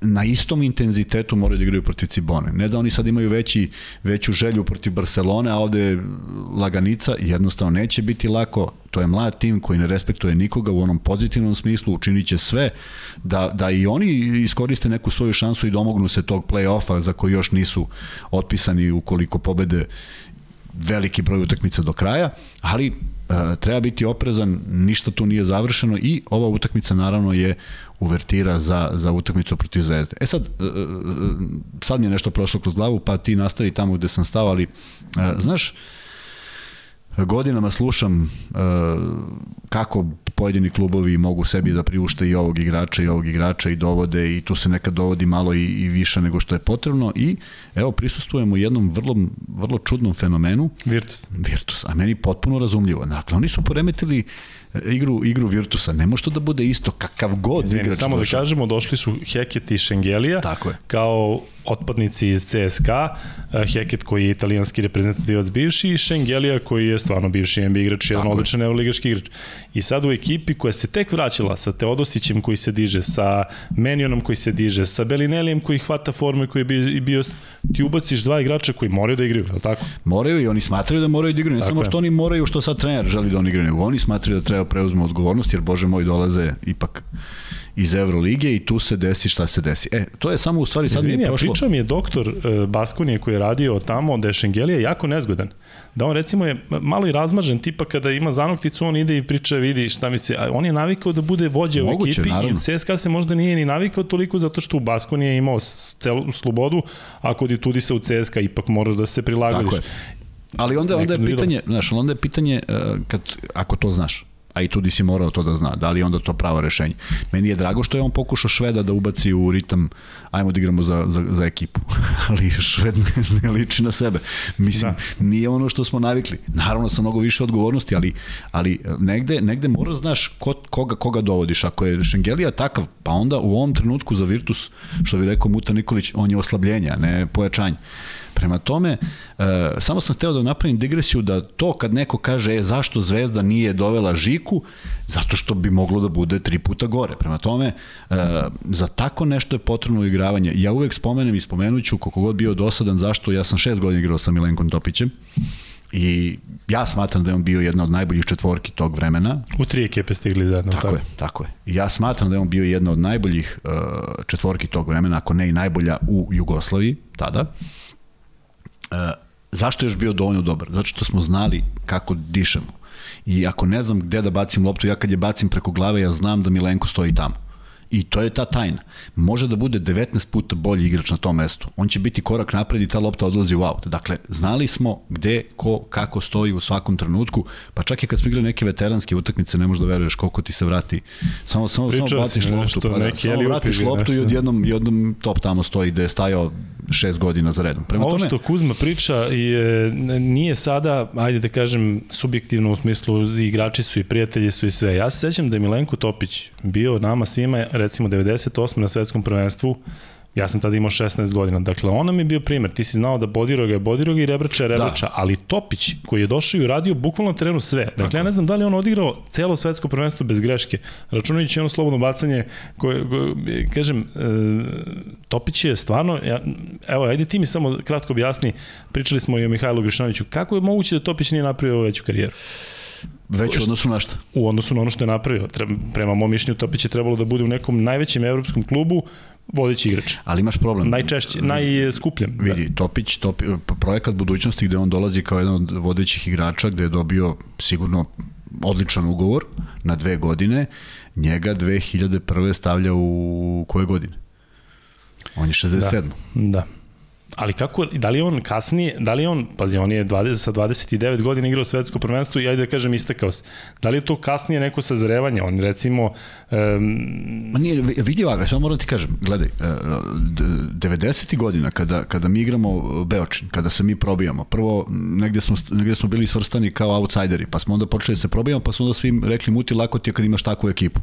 na istom intenzitetu moraju da igraju protiv Cibone. Ne da oni sad imaju veći, veću želju protiv Barcelone, a ovde laganica jednostavno neće biti lako. To je mlad tim koji ne respektuje nikoga u onom pozitivnom smislu, učinit će sve da, da i oni iskoriste neku svoju šansu i domognu se tog play-offa za koji još nisu otpisani ukoliko pobede veliki broj utakmica do kraja, ali e, treba biti oprezan, ništa tu nije završeno i ova utakmica naravno je uvertira za, za utakmicu protiv Zvezde. E sad, e, e, sad mi je nešto prošlo kroz glavu, pa ti nastavi tamo gde sam stao, ali znaš, godinama slušam uh, kako pojedini klubovi mogu sebi da priušte i ovog igrača i ovog igrača i dovode i tu se nekad dovodi malo i, i više nego što je potrebno i evo prisustujemo jednom vrlo, vrlo čudnom fenomenu Virtus. Virtus, a meni potpuno razumljivo. Dakle, oni su poremetili igru, igru Virtusa. Ne može to da bude isto kakav god Izvini, igrač. Samo da kažemo, došli su Heket i Šengelija Tako je. kao otpadnici iz CSKA, eh, Heket koji je italijanski reprezentativac bivši i Šengelija koji je stvarno bivši NBA igrač, jedan odličan evroligaški igrač. I sad u ekipi koja se tek vraćala sa Teodosićem koji se diže, sa Menionom koji se diže, sa Belinelijem koji hvata formu i koji je bio, bio ti ubaciš dva igrača koji moraju da igraju, je li tako? Moraju i oni smatraju da moraju da igraju, ne tako samo što je. oni moraju što sad trener želi da oni igraju, nego oni smatraju da treba preuzme odgovornost jer bože moj dolaze ipak iz Evrolige i tu se desi šta se desi. E, to je samo u stvari sad Izvini, mi je prošlo... pričao mi je doktor uh, Baskonije koji je radio tamo da je Šengelija jako nezgodan. Da on recimo je malo i razmažen, tipa kada ima zanokticu, on ide i priča, vidi šta mi se... On je navikao da bude vođa Moguće, u ekipi naravno. i u CSKA se možda nije ni navikao toliko zato što u Baskonije imao celu slobodu, a kod i tudi se u CSKA ipak moraš da se prilagodiš. Je. Ali onda, onda je pitanje, znaš, onda je pitanje uh, kad, ako to znaš, a i tudi si morao to da zna, da li onda to pravo rešenje. Meni je drago što je on pokušao Šveda da ubaci u ritam, ajmo da igramo za, za, za ekipu, ali Šved ne, ne liči na sebe. Mislim, da. nije ono što smo navikli. Naravno sa mnogo više odgovornosti, ali, ali negde, negde moraš znaš ko, koga, koga dovodiš. Ako je Šengelija takav, pa onda u ovom trenutku za Virtus, što bi rekao Muta Nikolić, on je oslabljenje, ne pojačanje. Prema tome, e, samo sam hteo da napravim digresiju da to kad neko kaže e, zašto Zvezda nije dovela Žiku, zato što bi moglo da bude tri puta gore. Prema tome, e, za tako nešto je potrebno igravanje. Ja uvek spomenem i spomenuću koliko god bio dosadan zašto ja sam šest godina igrao sa Milenkom Topićem i ja smatram da je on bio jedna od najboljih četvorki tog vremena. U tri ekipe stigli zajedno. Tako je, tako je. I ja smatram da je on bio jedna od najboljih uh, četvorki tog vremena, ako ne i najbolja u Jugoslaviji tada. E, zašto je još bio dovoljno dobar? Zato što smo znali kako dišemo. I ako ne znam gde da bacim loptu, ja kad je bacim preko glave, ja znam da Milenko stoji tamo. I to je ta tajna. Može da bude 19 puta bolji igrač na tom mestu. On će biti korak napred i ta lopta odlazi u aut. Dakle, znali smo gde, ko, kako stoji u svakom trenutku, pa čak i kad smo igrali neke veteranske utakmice, ne možeš da veruješ koliko ti se vrati. Samo, samo, Pričao samo baciš loptu, pa da, samo vratiš loptu i odjednom, jednom top tamo stoji gde je stajao šest godina za redom. Prema Ovo tome, što Kuzma priča je, nije sada, ajde da kažem, subjektivno u smislu igrači su i prijatelji su i sve. Ja se sećam da je Milenko Topić bio nama svima recimo 98. na svetskom prvenstvu, ja sam tada imao 16 godina. Dakle, on nam je bio primer. Ti si znao da Bodiroga je Bodiroga i Rebrača je Rebrača, da. ali Topić koji je došao i radio bukvalno na terenu sve. Dakle, Tako. ja ne znam da li on odigrao celo svetsko prvenstvo bez greške, računajući ono slobodno bacanje koje, koje kažem, e, Topić je stvarno, ja, evo, ajde ti mi samo kratko objasni, pričali smo i o Mihajlu Grišanoviću, kako je moguće da Topić nije napravio veću karijeru? Već u odnosu na šta? U odnosu na ono što je napravio. Treba, prema mom mišljenju Topić je trebalo da bude u nekom najvećem evropskom klubu vodeći igrač. Ali imaš problem. Najčešće, najskupljem. Da. Vidi, Topić, Topi, projekat budućnosti gde on dolazi kao jedan od vodećih igrača, gde je dobio sigurno odličan ugovor na dve godine, njega 2001. stavlja u koje godine? On je 67. Da, da. Ali kako, da li on kasnije, da li on, pazi, on je 20, sa 29 godina igrao svetsko prvenstvo i ajde da kažem istakao se. Da li je to kasnije neko sazrevanje? On recimo... Um... Ma nije, vidi ovako, samo moram ti kažem, gledaj, 90. godina kada, kada mi igramo Beočin, kada se mi probijamo, prvo negde smo, negde smo bili svrstani kao outsideri, pa smo onda počeli da se probijamo, pa smo onda svim rekli muti lako ti kad imaš takvu ekipu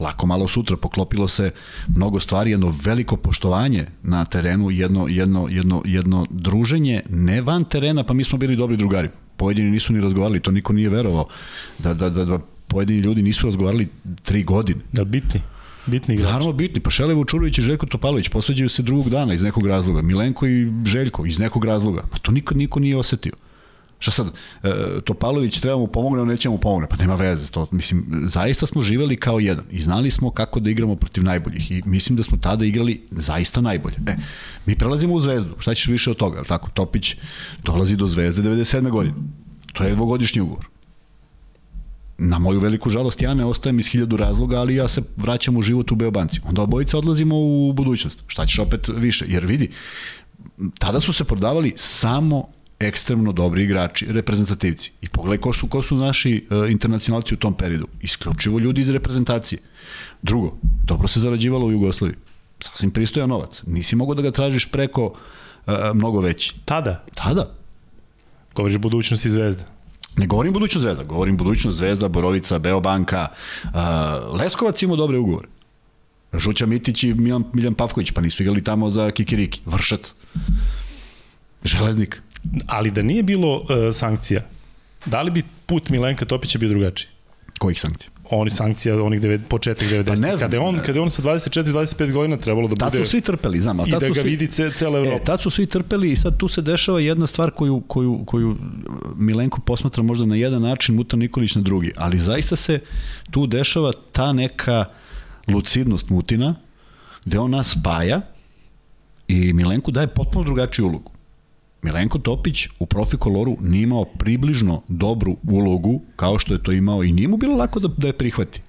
lako malo sutra poklopilo se mnogo stvari, jedno veliko poštovanje na terenu, jedno, jedno, jedno, jedno druženje, ne van terena, pa mi smo bili dobri drugari. Pojedini nisu ni razgovarali, to niko nije verovao. Da, da, da, da pojedini ljudi nisu razgovarali tri godine. Da, bitni. Bitni igrači. Naravno bitni. Pa Šele Vučurović i Željko Topalović posveđaju se drugog dana iz nekog razloga. Milenko i Željko iz nekog razloga. Pa to nikad niko nije osetio. Šta sad, e, Topalović treba mu pomogne, on neće mu pomogne. Pa nema veze. To, mislim, zaista smo živeli kao jedan i znali smo kako da igramo protiv najboljih i mislim da smo tada igrali zaista najbolje. E, mi prelazimo u Zvezdu. Šta ćeš više od toga? Tako, Topić dolazi do Zvezde 97. godine. To je dvogodišnji ugovor. Na moju veliku žalost ja ne ostajem iz hiljadu razloga, ali ja se vraćam u život u Beobanci. Onda obojica odlazimo u budućnost. Šta ćeš opet više? Jer vidi, tada su se prodavali samo ekstremno dobri igrači, reprezentativci. I pogledaj ko su, ko su naši uh, internacionalci u tom periodu. Isključivo ljudi iz reprezentacije. Drugo, dobro se zarađivalo u Jugoslaviji. Sasvim pristojan novac. Nisi mogao da ga tražiš preko uh, mnogo veći. Tada? Tada. Govoriš budućnosti zvezda. Ne govorim budućnost zvezda, govorim budućnost zvezda, Borovica, Beobanka. Uh, Leskovac ima dobre ugovore. Žuća Mitić i Miljan, Miljan Pavković, pa nisu igrali tamo za Kikiriki. Vršac. Železnik. Ali da nije bilo uh, sankcija, da li bi put Milenka Topića bio drugačiji? Kojih sankcija? oni sankcija onih devet, početak 90. Pa ne znam, kada je on kada je on sa 24 25 godina trebalo da bude Tad su svi trpeli, znam, a tad i da ga svi, vidi ce, cela Evropa. E, tad su svi trpeli i sad tu se dešava jedna stvar koju koju koju Milenko posmatra možda na jedan način, Muta Nikolić na drugi, ali zaista se tu dešava ta neka lucidnost Mutina, gde on nas spaja i Milenku daje potpuno drugačiju ulogu. Milenko Topić u profi koloru nije imao približno dobru ulogu kao što je to imao i nije mu bilo lako da, da je prihvati.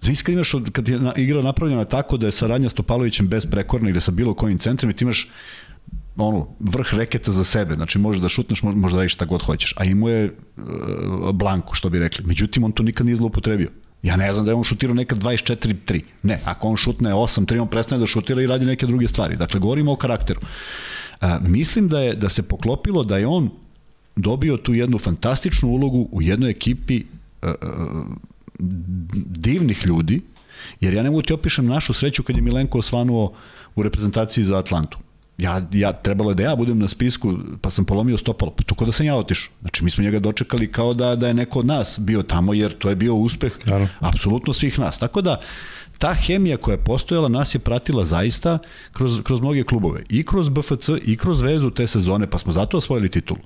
Znaš kad imaš, kad je igra napravljena tako da je saradnja s Topalovićem besprekorna ili sa bilo kojim centrom i ti imaš ono, vrh reketa za sebe, znači možeš da šutneš, možeš da radiš šta god hoćeš, a imao je uh, blanku, što bi rekli. Međutim, on to nikad nije zloupotrebio. Ja ne znam da je on šutirao nekad 24-3. Ne, ako on šutne 8-3, on prestane da šutira i radi neke druge stvari. Dakle, govorimo o karakteru. A, mislim da je da se poklopilo da je on dobio tu jednu fantastičnu ulogu u jednoj ekipi a, a, divnih ljudi, jer ja ne mogu ti opišem našu sreću kad je Milenko osvanuo u reprezentaciji za Atlantu ja, ja, trebalo je da ja budem na spisku, pa sam polomio stopalo, pa to kod da sam ja otišao. Znači, mi smo njega dočekali kao da, da je neko od nas bio tamo, jer to je bio uspeh Naravno. apsolutno svih nas. Tako da, ta hemija koja je postojala nas je pratila zaista kroz, kroz mnoge klubove. I kroz BFC i kroz vezu te sezone, pa smo zato osvojili titulu.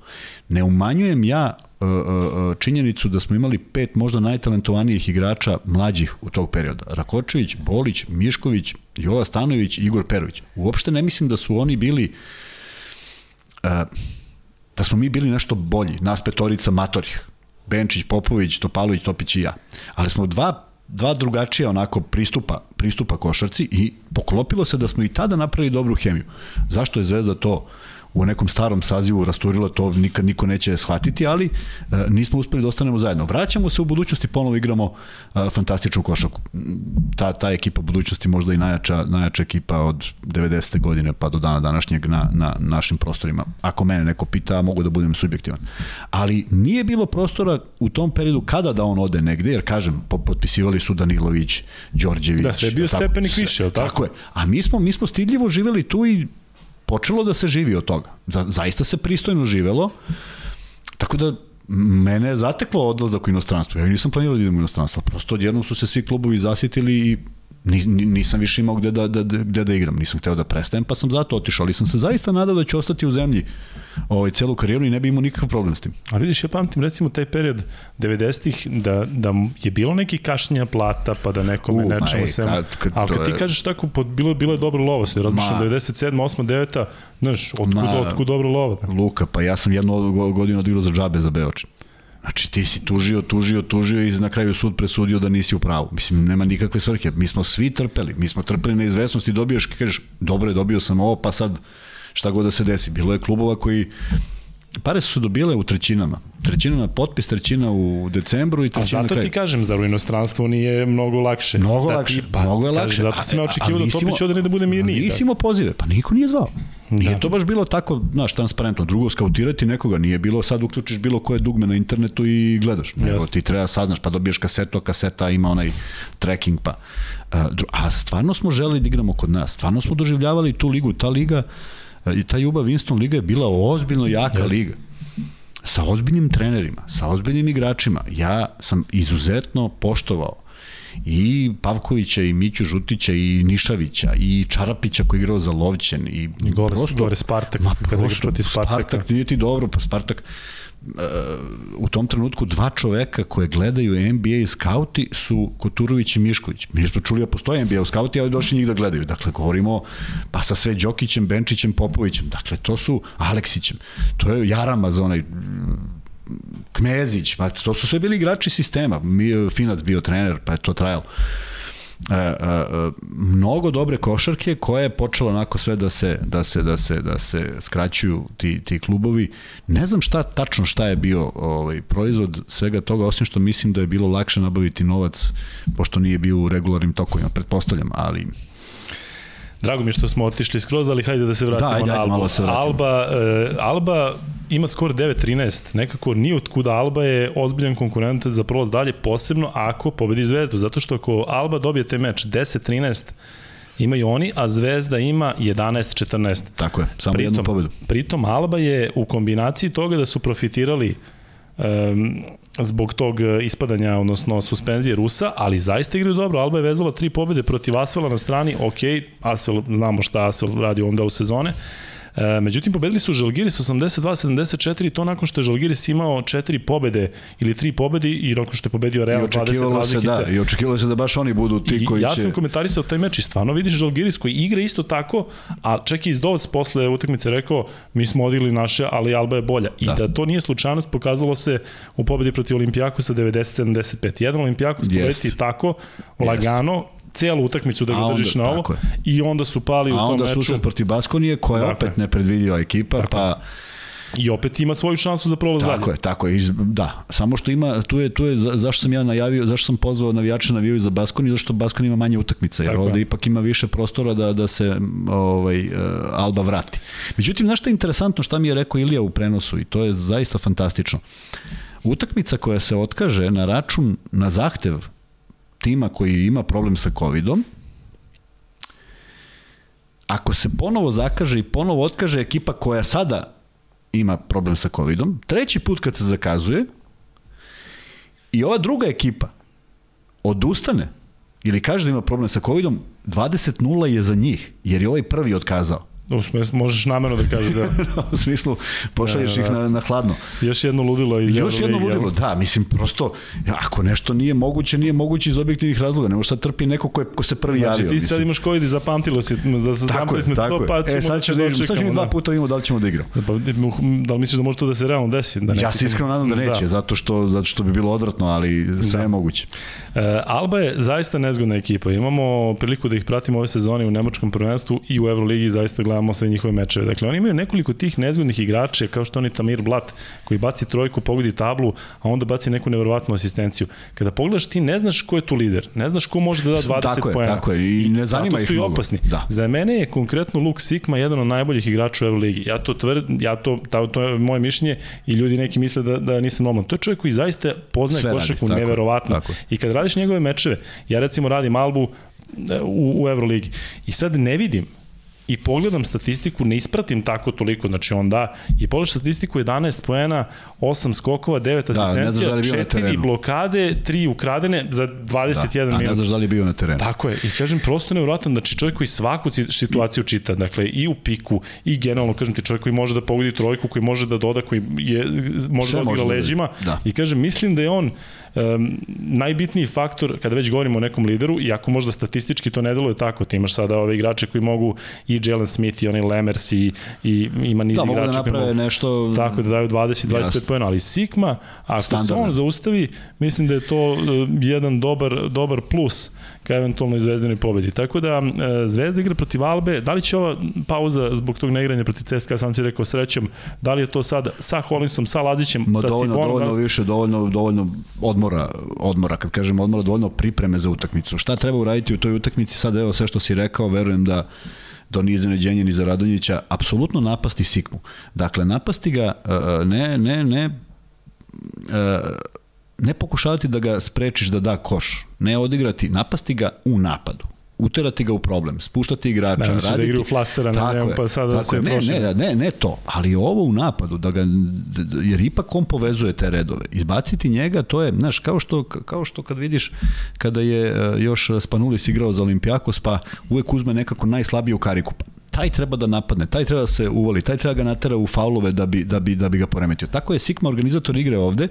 Ne umanjujem ja uh, uh, činjenicu da smo imali pet možda najtalentovanijih igrača mlađih u tog perioda. Rakočević, Bolić, Mišković, Jova Stanović, Igor Perović. Uopšte ne mislim da su oni bili da smo mi bili nešto bolji, nas petorica matorih. Benčić, Popović, Topalović, Topić i ja. Ali smo dva dva drugačija onako pristupa, pristupa košarci i poklopilo se da smo i tada napravili dobru hemiju. Zašto je Zvezda to u nekom starom sazivu rasturila, to nikad niko neće shvatiti, ali e, nismo uspeli da ostanemo zajedno. Vraćamo se u budućnosti, ponovo igramo e, fantastičnu košarku. Ta, ta ekipa budućnosti možda i najjača, najjača ekipa od 90. godine pa do dana današnjeg na, na našim prostorima. Ako mene neko pita, mogu da budem subjektivan. Ali nije bilo prostora u tom periodu kada da on ode negde, jer kažem, potpisivali su Danilović, Đorđević. Da, sve je bio stepenik više, je tako? Tako je. A mi smo, mi smo stidljivo živeli tu i počelo da se živi od toga. Za, zaista se pristojno živelo. Tako da mene je zateklo odlazak u inostranstvo. Ja nisam planirao da idem u inostranstvo. Prosto odjednom su se svi klubovi zasitili i nisam više imao gde da, da, gde da igram, nisam hteo da prestajem, pa sam zato otišao, ali sam se zaista nadao da ću ostati u zemlji ovaj, celu karijeru i ne bi imao nikakav problem s tim. A vidiš, ja pamtim recimo taj period 90-ih da, da je bilo neki kašnja plata, pa da nekome uh, nečemo se... Ali kad ti je... kažeš tako, pod, bilo, bilo je dobro lovo, se razmišljam 97, 8, 9, znaš, otkud, Ma, otkud dobro lovo. Da? Luka, pa ja sam jednu godinu odigrao za džabe za Beočin. Znači ti si tužio, tužio, tužio i na kraju sud presudio da nisi u pravu. Mislim, nema nikakve svrhe. Mi smo svi trpeli. Mi smo trpeli na izvesnosti. Dobiješ, kažeš, dobro je, dobio sam ovo, pa sad šta god da se desi. Bilo je klubova koji Pare su dobile u trećinama. Trećina na potpis, trećina u decembru i trećina na kraju. A zato ti kažem, zar u inostranstvu nije mnogo lakše? Mnogo da lakše, pa, mnogo je lakše. Zato sam ja očekivao da Topić ode da bude mirniji. Nisi imao pozive, pa niko nije zvao. Nije da. to baš bilo tako, znaš, transparentno. Drugo, skautirati nekoga nije bilo, sad uključiš bilo koje dugme na internetu i gledaš. Nego ti treba saznaš, pa dobiješ kasetu, a kaseta ima onaj tracking, pa. A stvarno smo želi da igramo kod nas, stvarno smo doživljavali tu ligu, ta liga, i ta Juba Winston liga je bila ozbiljno jaka Jeste. liga sa ozbiljnim trenerima, sa ozbiljnim igračima. Ja sam izuzetno poštovao i Pavkovića i Miću Žutića i Nišavića i Čarapića koji je igrao za Lovćen i, I gore, prosto, gore Spartak ma, kada igraš protiv Spartaka. Spartak nije ti dobro, pa Spartak u tom trenutku dva čoveka koje gledaju NBA i skauti su Koturović i Mišković. Mi smo čuli da postoje NBA skauti, ali došli njih da gledaju. Dakle, govorimo pa sa sve Đokićem, Benčićem, Popovićem. Dakle, to su Aleksićem. To je Jarama za onaj Kmezić, pa to su sve bili igrači sistema. Mi, Finac bio trener, pa je to trajalo. E, e, e, mnogo dobre košarke koje je počelo onako sve da se da se da se da se skraćuju ti ti klubovi. Ne znam šta tačno šta je bio ovaj proizvod svega toga osim što mislim da je bilo lakše nabaviti novac pošto nije bio u regularnim tokovima, pretpostavljam, ali Drago mi je što smo otišli skroz, ali hajde da se vratimo da, ajde, na Albu. Malo se Alba, uh, Alba ima skor 9-13, nekako ni od kuda Alba je ozbiljan konkurent za prolaz dalje, posebno ako pobedi Zvezdu, zato što ako Alba dobije te meč 10-13, imaju oni, a Zvezda ima 11-14. Tako je, samo pritom, jednu pobedu. Pritom Alba je u kombinaciji toga da su profitirali um, zbog tog ispadanja, odnosno suspenzije Rusa, ali zaista igraju dobro. Alba je vezala tri pobede protiv Asvela na strani, ok, Asvel, znamo šta Asvel radi u ovom delu sezone, E, međutim, pobedili su Žalgiris 82-74 i to nakon što je Žalgiris imao četiri pobede ili tri pobede i nakon što je pobedio Real 20 razlike. Da, I očekivalo se da baš oni budu ti I, koji ja će... Ja sam komentarisao taj meč i stvarno vidiš Žalgiris koji igra isto tako, a čak i Izdovac posle utakmice rekao mi smo odigli naše, ali Alba je bolja. I da, da to nije slučajnost pokazalo se u pobedi protiv Olimpijakosa 90-75. Jedan Olimpijakos pobedi tako, lagano, celu utakmicu da ga držiš na ovo i onda su pali A u tom meču. A onda susret protiv Baskonije koja je opet nepredvidiva ekipa, tako. pa I opet ima svoju šansu za prolaz dalje. Tako je, tako je. Da, samo što ima, tu je, tu je zašto sam ja najavio, zašto sam pozvao navijače navijaju za Baskoni, zašto Baskon ima manje utakmica, jer tako ovde je. ipak ima više prostora da, da se ovaj, uh, Alba vrati. Međutim, znaš što je interesantno, šta mi je rekao Ilija u prenosu i to je zaista fantastično. Utakmica koja se otkaže na račun, na zahtev tima koji ima problem sa covidom, ako se ponovo zakaže i ponovo otkaže ekipa koja sada ima problem sa covidom, treći put kad se zakazuje i ova druga ekipa odustane ili kaže da ima problem sa covidom, 20-0 je za njih, jer je ovaj prvi otkazao. U smislu, možeš namerno da kažeš da... u smislu, pošalješ da, da, da. ih na, na hladno. Još jedno ludilo iz Još jedno ludilo, da, mislim, prosto, ako nešto nije moguće, nije moguće iz objektivnih razloga, ne može sad trpi neko ko, je, ko se prvi znači, javio. Znači, ti mislim. sad imaš COVID i zapamtilo si, za, za tako je, tako to, pa ćemo e, sad ćemo da, da sad ćemo dva da. puta vidimo da li ćemo da igramo. Pa, da li misliš da može to da se realno desi? Da ja se iskreno nadam da neće, da. zato, što, zato što bi bilo odvratno, ali sve da. je moguće. E, Alba je zaista nezgodna ekipa. Imamo priliku da ih pratimo ove sezone u Nemačkom prvenstvu i u Euroligi zaista gledamo sve njihove meče mečeve. Dakle, oni imaju nekoliko tih nezgodnih igrača, kao što oni Tamir Blat, koji baci trojku, pogodi tablu, a onda baci neku neverovatnu asistenciju. Kada pogledaš, ti ne znaš ko je tu lider, ne znaš ko može da da 20 tako je, poena. Tako je, i ne zanima ih su i opasni. Da. Za mene je konkretno Luke Sikma jedan od najboljih igrača u Euroligi. Ja to tvrd, ja to, to, to je moje mišljenje i ljudi neki misle da, da nisam normalan. To je čovjek koji zaista poznaje košarku neverovatno. Tako. I kad radiš njegove mečeve, ja recimo radim Albu e, u, u Euroligi i sad ne vidim i pogledam statistiku, ne ispratim tako toliko, znači on da, i pogledam statistiku 11 poena, 8 skokova, 9 da, asistencija, da 4 blokade, 3 ukradene za 21 da, minut. Da, ne znaš da li je bio na terenu. Tako je, i kažem, prosto nevjerojatan, znači čovjek koji svaku situaciju čita, dakle i u piku, i generalno, kažem ti, čovjek koji može da pogodi trojku, koji može da doda, koji je, može Sve da odigra da leđima, da. i kažem, mislim da je on um, najbitniji faktor kada već govorimo o nekom lideru, iako možda statistički to ne deluje tako, ti imaš sada ove igrače koji mogu i Jalen Smith i onaj Lemers i, i ima niz da, igrača da naprave mogu, nešto tako da daju 20-25 pojena, ali Sikma, ako Standardne. se on zaustavi, mislim da je to uh, jedan dobar, dobar plus ka eventualno zvezdinoj pobedi. Tako da uh, Zvezda igra protiv Albe, da li će ova pauza zbog tog neigranja protiv CSKA, sam ti rekao srećom, da li je to sad sa Holinsom, sa Lazićem, Ma, sa dovoljno, Cibonom? Dovoljno više, dovoljno, dovoljno odmora, odmora, kad kažem odmora, dovoljno pripreme za utakmicu. Šta treba uraditi u toj utakmici? Sad evo sve što si rekao, verujem da da nije iznenađenje ni za Radonjića, apsolutno napasti Sikmu. Dakle, napasti ga, e, ne, ne, ne, e, ne pokušavati da ga sprečiš da da koš, ne odigrati, napasti ga u napadu uterati ga u problem, spuštati igrača, ne, raditi... da igra u flastera na njemu, pa sada da se ne, prošli. Ne, ne, ne to, ali ovo u napadu, da ga, jer ipak on povezuje te redove. Izbaciti njega, to je, znaš, kao što, kao što kad vidiš, kada je e, još Spanulis igrao za Olimpijakos, pa uvek uzme nekako najslabiju kariku, taj treba da napadne, taj treba da se uvoli, taj treba ga natera u faulove da bi, da bi, da bi ga poremetio. Tako je Sikma organizator igre ovde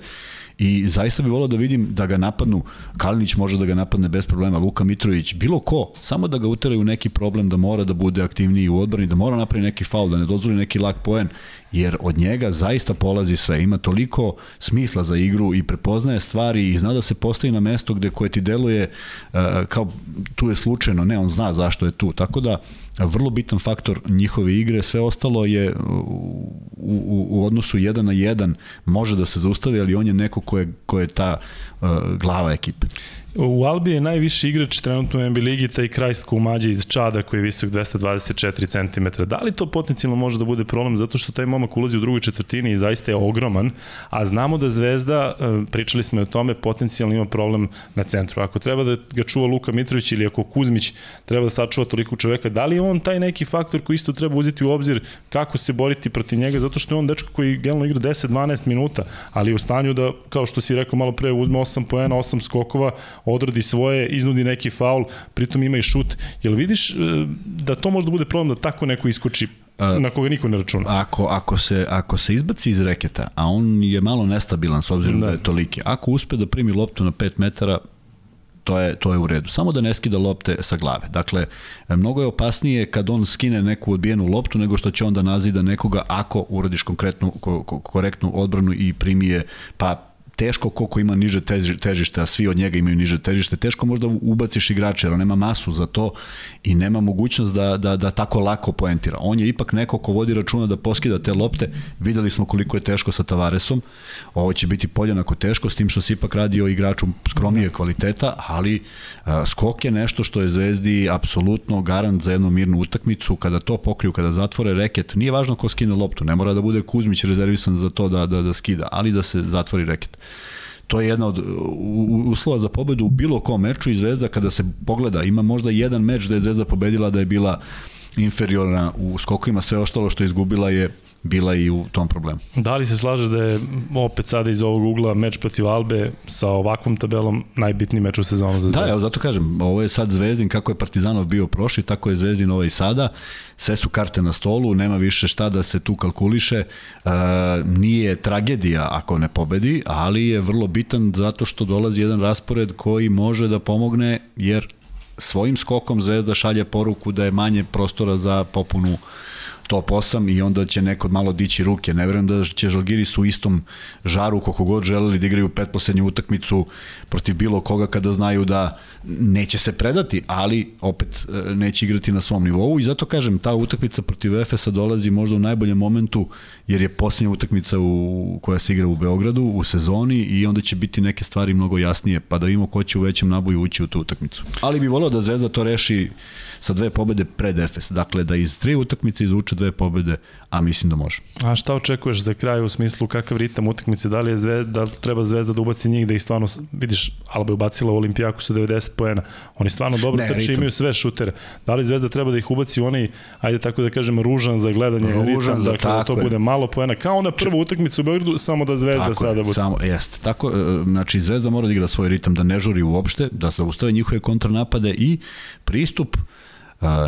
i zaista bih volao da vidim da ga napadnu, Kalinić može da ga napadne bez problema, Luka Mitrović, bilo ko, samo da ga uteraju neki problem da mora da bude aktivniji u odbrani, da mora napravi neki faul, da ne dozvoli neki lak poen, jer od njega zaista polazi sve. Ima toliko smisla za igru i prepoznaje stvari i zna da se postavi na mesto gde koje ti deluje uh, kao tu je slučajno, ne, on zna zašto je tu. Tako da vrlo bitan faktor njihove igre, sve ostalo je u, u, u odnosu 1 na 1 može da se zaustavi, ali on je neko ko je, ko je ta uh, glava ekipe. U Albi je najviši igrač trenutno u NBA ligi taj Krajst Kumađe iz Čada koji je visok 224 cm. Da li to potencijalno može da bude problem zato što taj momak ulazi u drugoj četvrtini i zaista je ogroman, a znamo da Zvezda, e, pričali smo o tome, potencijalno ima problem na centru. Ako treba da ga čuva Luka Mitrović ili ako Kuzmić treba da sačuva toliko čoveka, da li on taj neki faktor koji isto treba uzeti u obzir kako se boriti protiv njega, zato što je on dečko koji generalno igra 10-12 minuta, ali je u stanju da, kao što si rekao malo pre, uzme 8 poena, 8 skokova, odradi svoje, iznudi neki faul, pritom ima i šut. Jel vidiš e, da to možda bude problem da tako neko iskoči na koga niko ne računa. Ako, ako, se, ako se izbaci iz reketa, a on je malo nestabilan s obzirom da, da je toliki, ako uspe da primi loptu na 5 metara, to je, to je u redu. Samo da ne skida lopte sa glave. Dakle, mnogo je opasnije kad on skine neku odbijenu loptu nego što će onda nazida nekoga ako uradiš konkretnu, ko, ko, korektnu odbranu i primije pa teško koliko ima niže težište, a svi od njega imaju niže težište, teško možda ubaciš igrača, jer nema masu za to i nema mogućnost da, da, da tako lako poentira. On je ipak neko ko vodi računa da poskida te lopte, videli smo koliko je teško sa Tavaresom, ovo će biti podjednako teško, s tim što se ipak radi o igraču skromnije kvaliteta, ali a, skok je nešto što je Zvezdi apsolutno garant za jednu mirnu utakmicu, kada to pokriju, kada zatvore reket, nije važno ko skine loptu, ne mora da bude Kuzmić rezervisan za to da, da, da skida, ali da se zatvori reket. To je jedna od uslova za pobedu u bilo kom meču i Zvezda kada se pogleda, ima možda jedan meč da je Zvezda pobedila da je bila inferiorna u skokovima, sve ostalo što je izgubila je bila i u tom problemu. Da li se slaže da je opet sada iz ovog ugla meč protiv Albe sa ovakvom tabelom najbitniji meč u sezonu za Zvezdu? Da, evo zato kažem, ovo je sad Zvezdin, kako je Partizanov bio prošli, tako je Zvezdin ovaj sada, sve su karte na stolu, nema više šta da se tu kalkuliše, e, nije tragedija ako ne pobedi, ali je vrlo bitan zato što dolazi jedan raspored koji može da pomogne, jer svojim skokom Zvezda šalje poruku da je manje prostora za popunu top 8 i onda će neko malo dići ruke. Ne verujem da će Žalgiris u istom žaru koliko god želeli da igraju petposlednju utakmicu protiv bilo koga kada znaju da neće se predati, ali opet e, neće igrati na svom nivou i zato kažem, ta utakmica protiv Efesa dolazi možda u najboljem momentu jer je posljednja utakmica u, koja se igra u Beogradu u sezoni i onda će biti neke stvari mnogo jasnije pa da vidimo ko će u većem naboju ući u tu utakmicu. Ali bi voleo da Zvezda to reši sa dve pobede pred Efes. Dakle, da iz tri utakmice izvuče dve pobede, a mislim da može. A šta očekuješ za kraj u smislu kakav ritam utakmice, da li je zvezda, da li treba Zvezda da ubaci njih da ih stvarno, vidiš, Alba je ubacila u Olimpijaku sa 90 poena, oni stvarno dobro ne, trče, imaju sve šutere. Da li Zvezda treba da ih ubaci u onaj, ajde tako da kažem, ružan za gledanje ružan ritam, za, dakle, da to je. bude malo poena, kao na prvu utakmicu u Beogradu, samo da Zvezda tako sada bude. Samo, jeste. Tako, e, znači Zvezda mora da igra svoj ritam, da ne žuri uopšte, da se ustave njihove kontranapade i pristup Uh,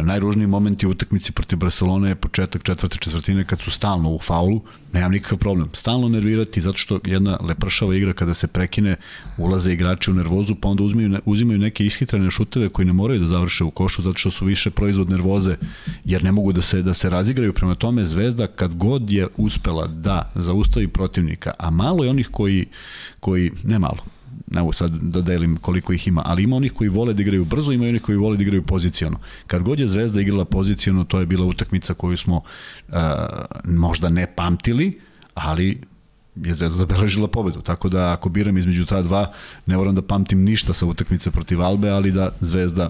najružniji momenti u utakmici protiv Barcelone je početak četvrte četvrtine kad su stalno u faulu, nemam nikakav problem. Stalno nervirati zato što jedna lepršava igra kada se prekine, ulaze igrači u nervozu, pa onda uzimaju, uzimaju neke ishitrane šuteve koji ne moraju da završe u košu zato što su više proizvod nervoze jer ne mogu da se da se razigraju prema tome Zvezda kad god je uspela da zaustavi protivnika, a malo je onih koji koji ne malo, ne mogu sad da delim koliko ih ima, ali ima onih koji vole da igraju brzo, ima onih koji vole da igraju poziciono. Kad god je Zvezda igrala poziciono, to je bila utakmica koju smo uh, možda ne pamtili, ali je Zvezda zabeležila pobedu. Tako da ako biram između ta dva, ne moram da pamtim ništa sa utakmice protiv Albe, ali da Zvezda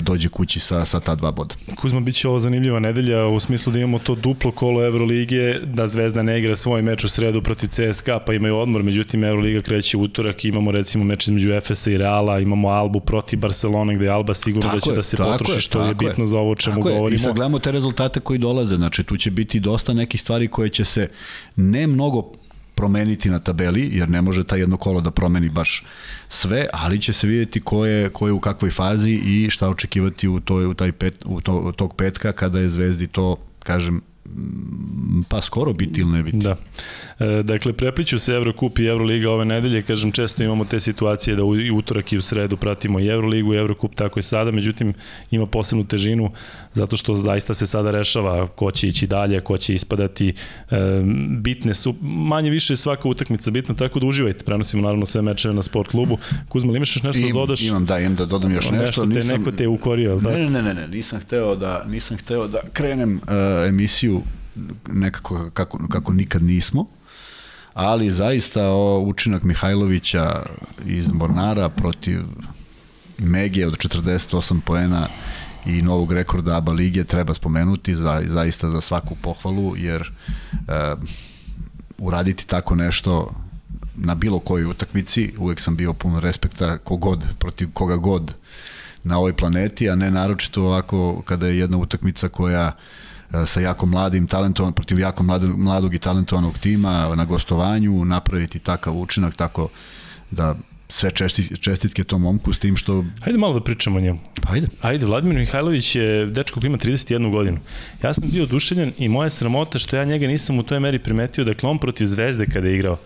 dođe kući sa, sa ta dva boda. Kuzma, bit će ovo zanimljiva nedelja u smislu da imamo to duplo kolo Evrolige, da Zvezda ne igra svoj meč u sredu protiv CSKA, pa imaju odmor, međutim Evroliga kreće u utorak, imamo recimo meč između Efesa i Reala, imamo Albu protiv Barcelona gde je Alba sigurno tako da će je, da se potroši, je, što je bitno je. za ovo čemu tako govorimo. I sad gledamo te rezultate koji dolaze, znači tu će biti dosta nekih stvari koje će se ne mnogo promeniti na tabeli, jer ne može ta jedno kolo da promeni baš sve, ali će se vidjeti ko je, ko je u kakvoj fazi i šta očekivati u, toj, u, taj pet, u, to, u tog petka kada je Zvezdi to, kažem, pa skoro biti ili ne biti. Da. E, dakle, prepliću se Evrokup i Evroliga ove nedelje, kažem, često imamo te situacije da u, i utorak i u sredu pratimo i Evroligu i Evrokup, tako i sada, međutim, ima posebnu težinu zato što zaista se sada rešava ko će ići dalje, ko će ispadati. E, bitne su, manje više svaka utakmica bitna, tako da uživajte. Prenosimo naravno sve mečeve na sport klubu. Kuzma, imaš nešto da dodaš? Imam, da, imam da dodam još nešto. Nešto te, nisam, neko te ukorio, da? Ne, ne, ne, ne, nisam hteo da, nisam hteo da krenem uh, emisiju nekako kako, kako nikad nismo, ali zaista o učinak Mihajlovića iz Mornara protiv Megije od 48 poena i novog rekorda ABA lige treba spomenuti za, zaista za svaku pohvalu, jer e, uraditi tako nešto na bilo kojoj utakmici, uvek sam bio puno respekta kogod, protiv koga god na ovoj planeti, a ne naročito ovako kada je jedna utakmica koja E, sa jako mladim talentovan protiv jako mladog, mladog i talentovanog tima na gostovanju napraviti takav učinak tako da sve česti, čestitke tom momku s tim što... Hajde malo da pričamo o njemu. Pa ajde. Ajde, Vladimir Mihajlović je dečko koji ima 31 godinu. Ja sam bio oduševljen i moja sramota što ja njega nisam u toj meri primetio, dakle on protiv Zvezde kada je igrao.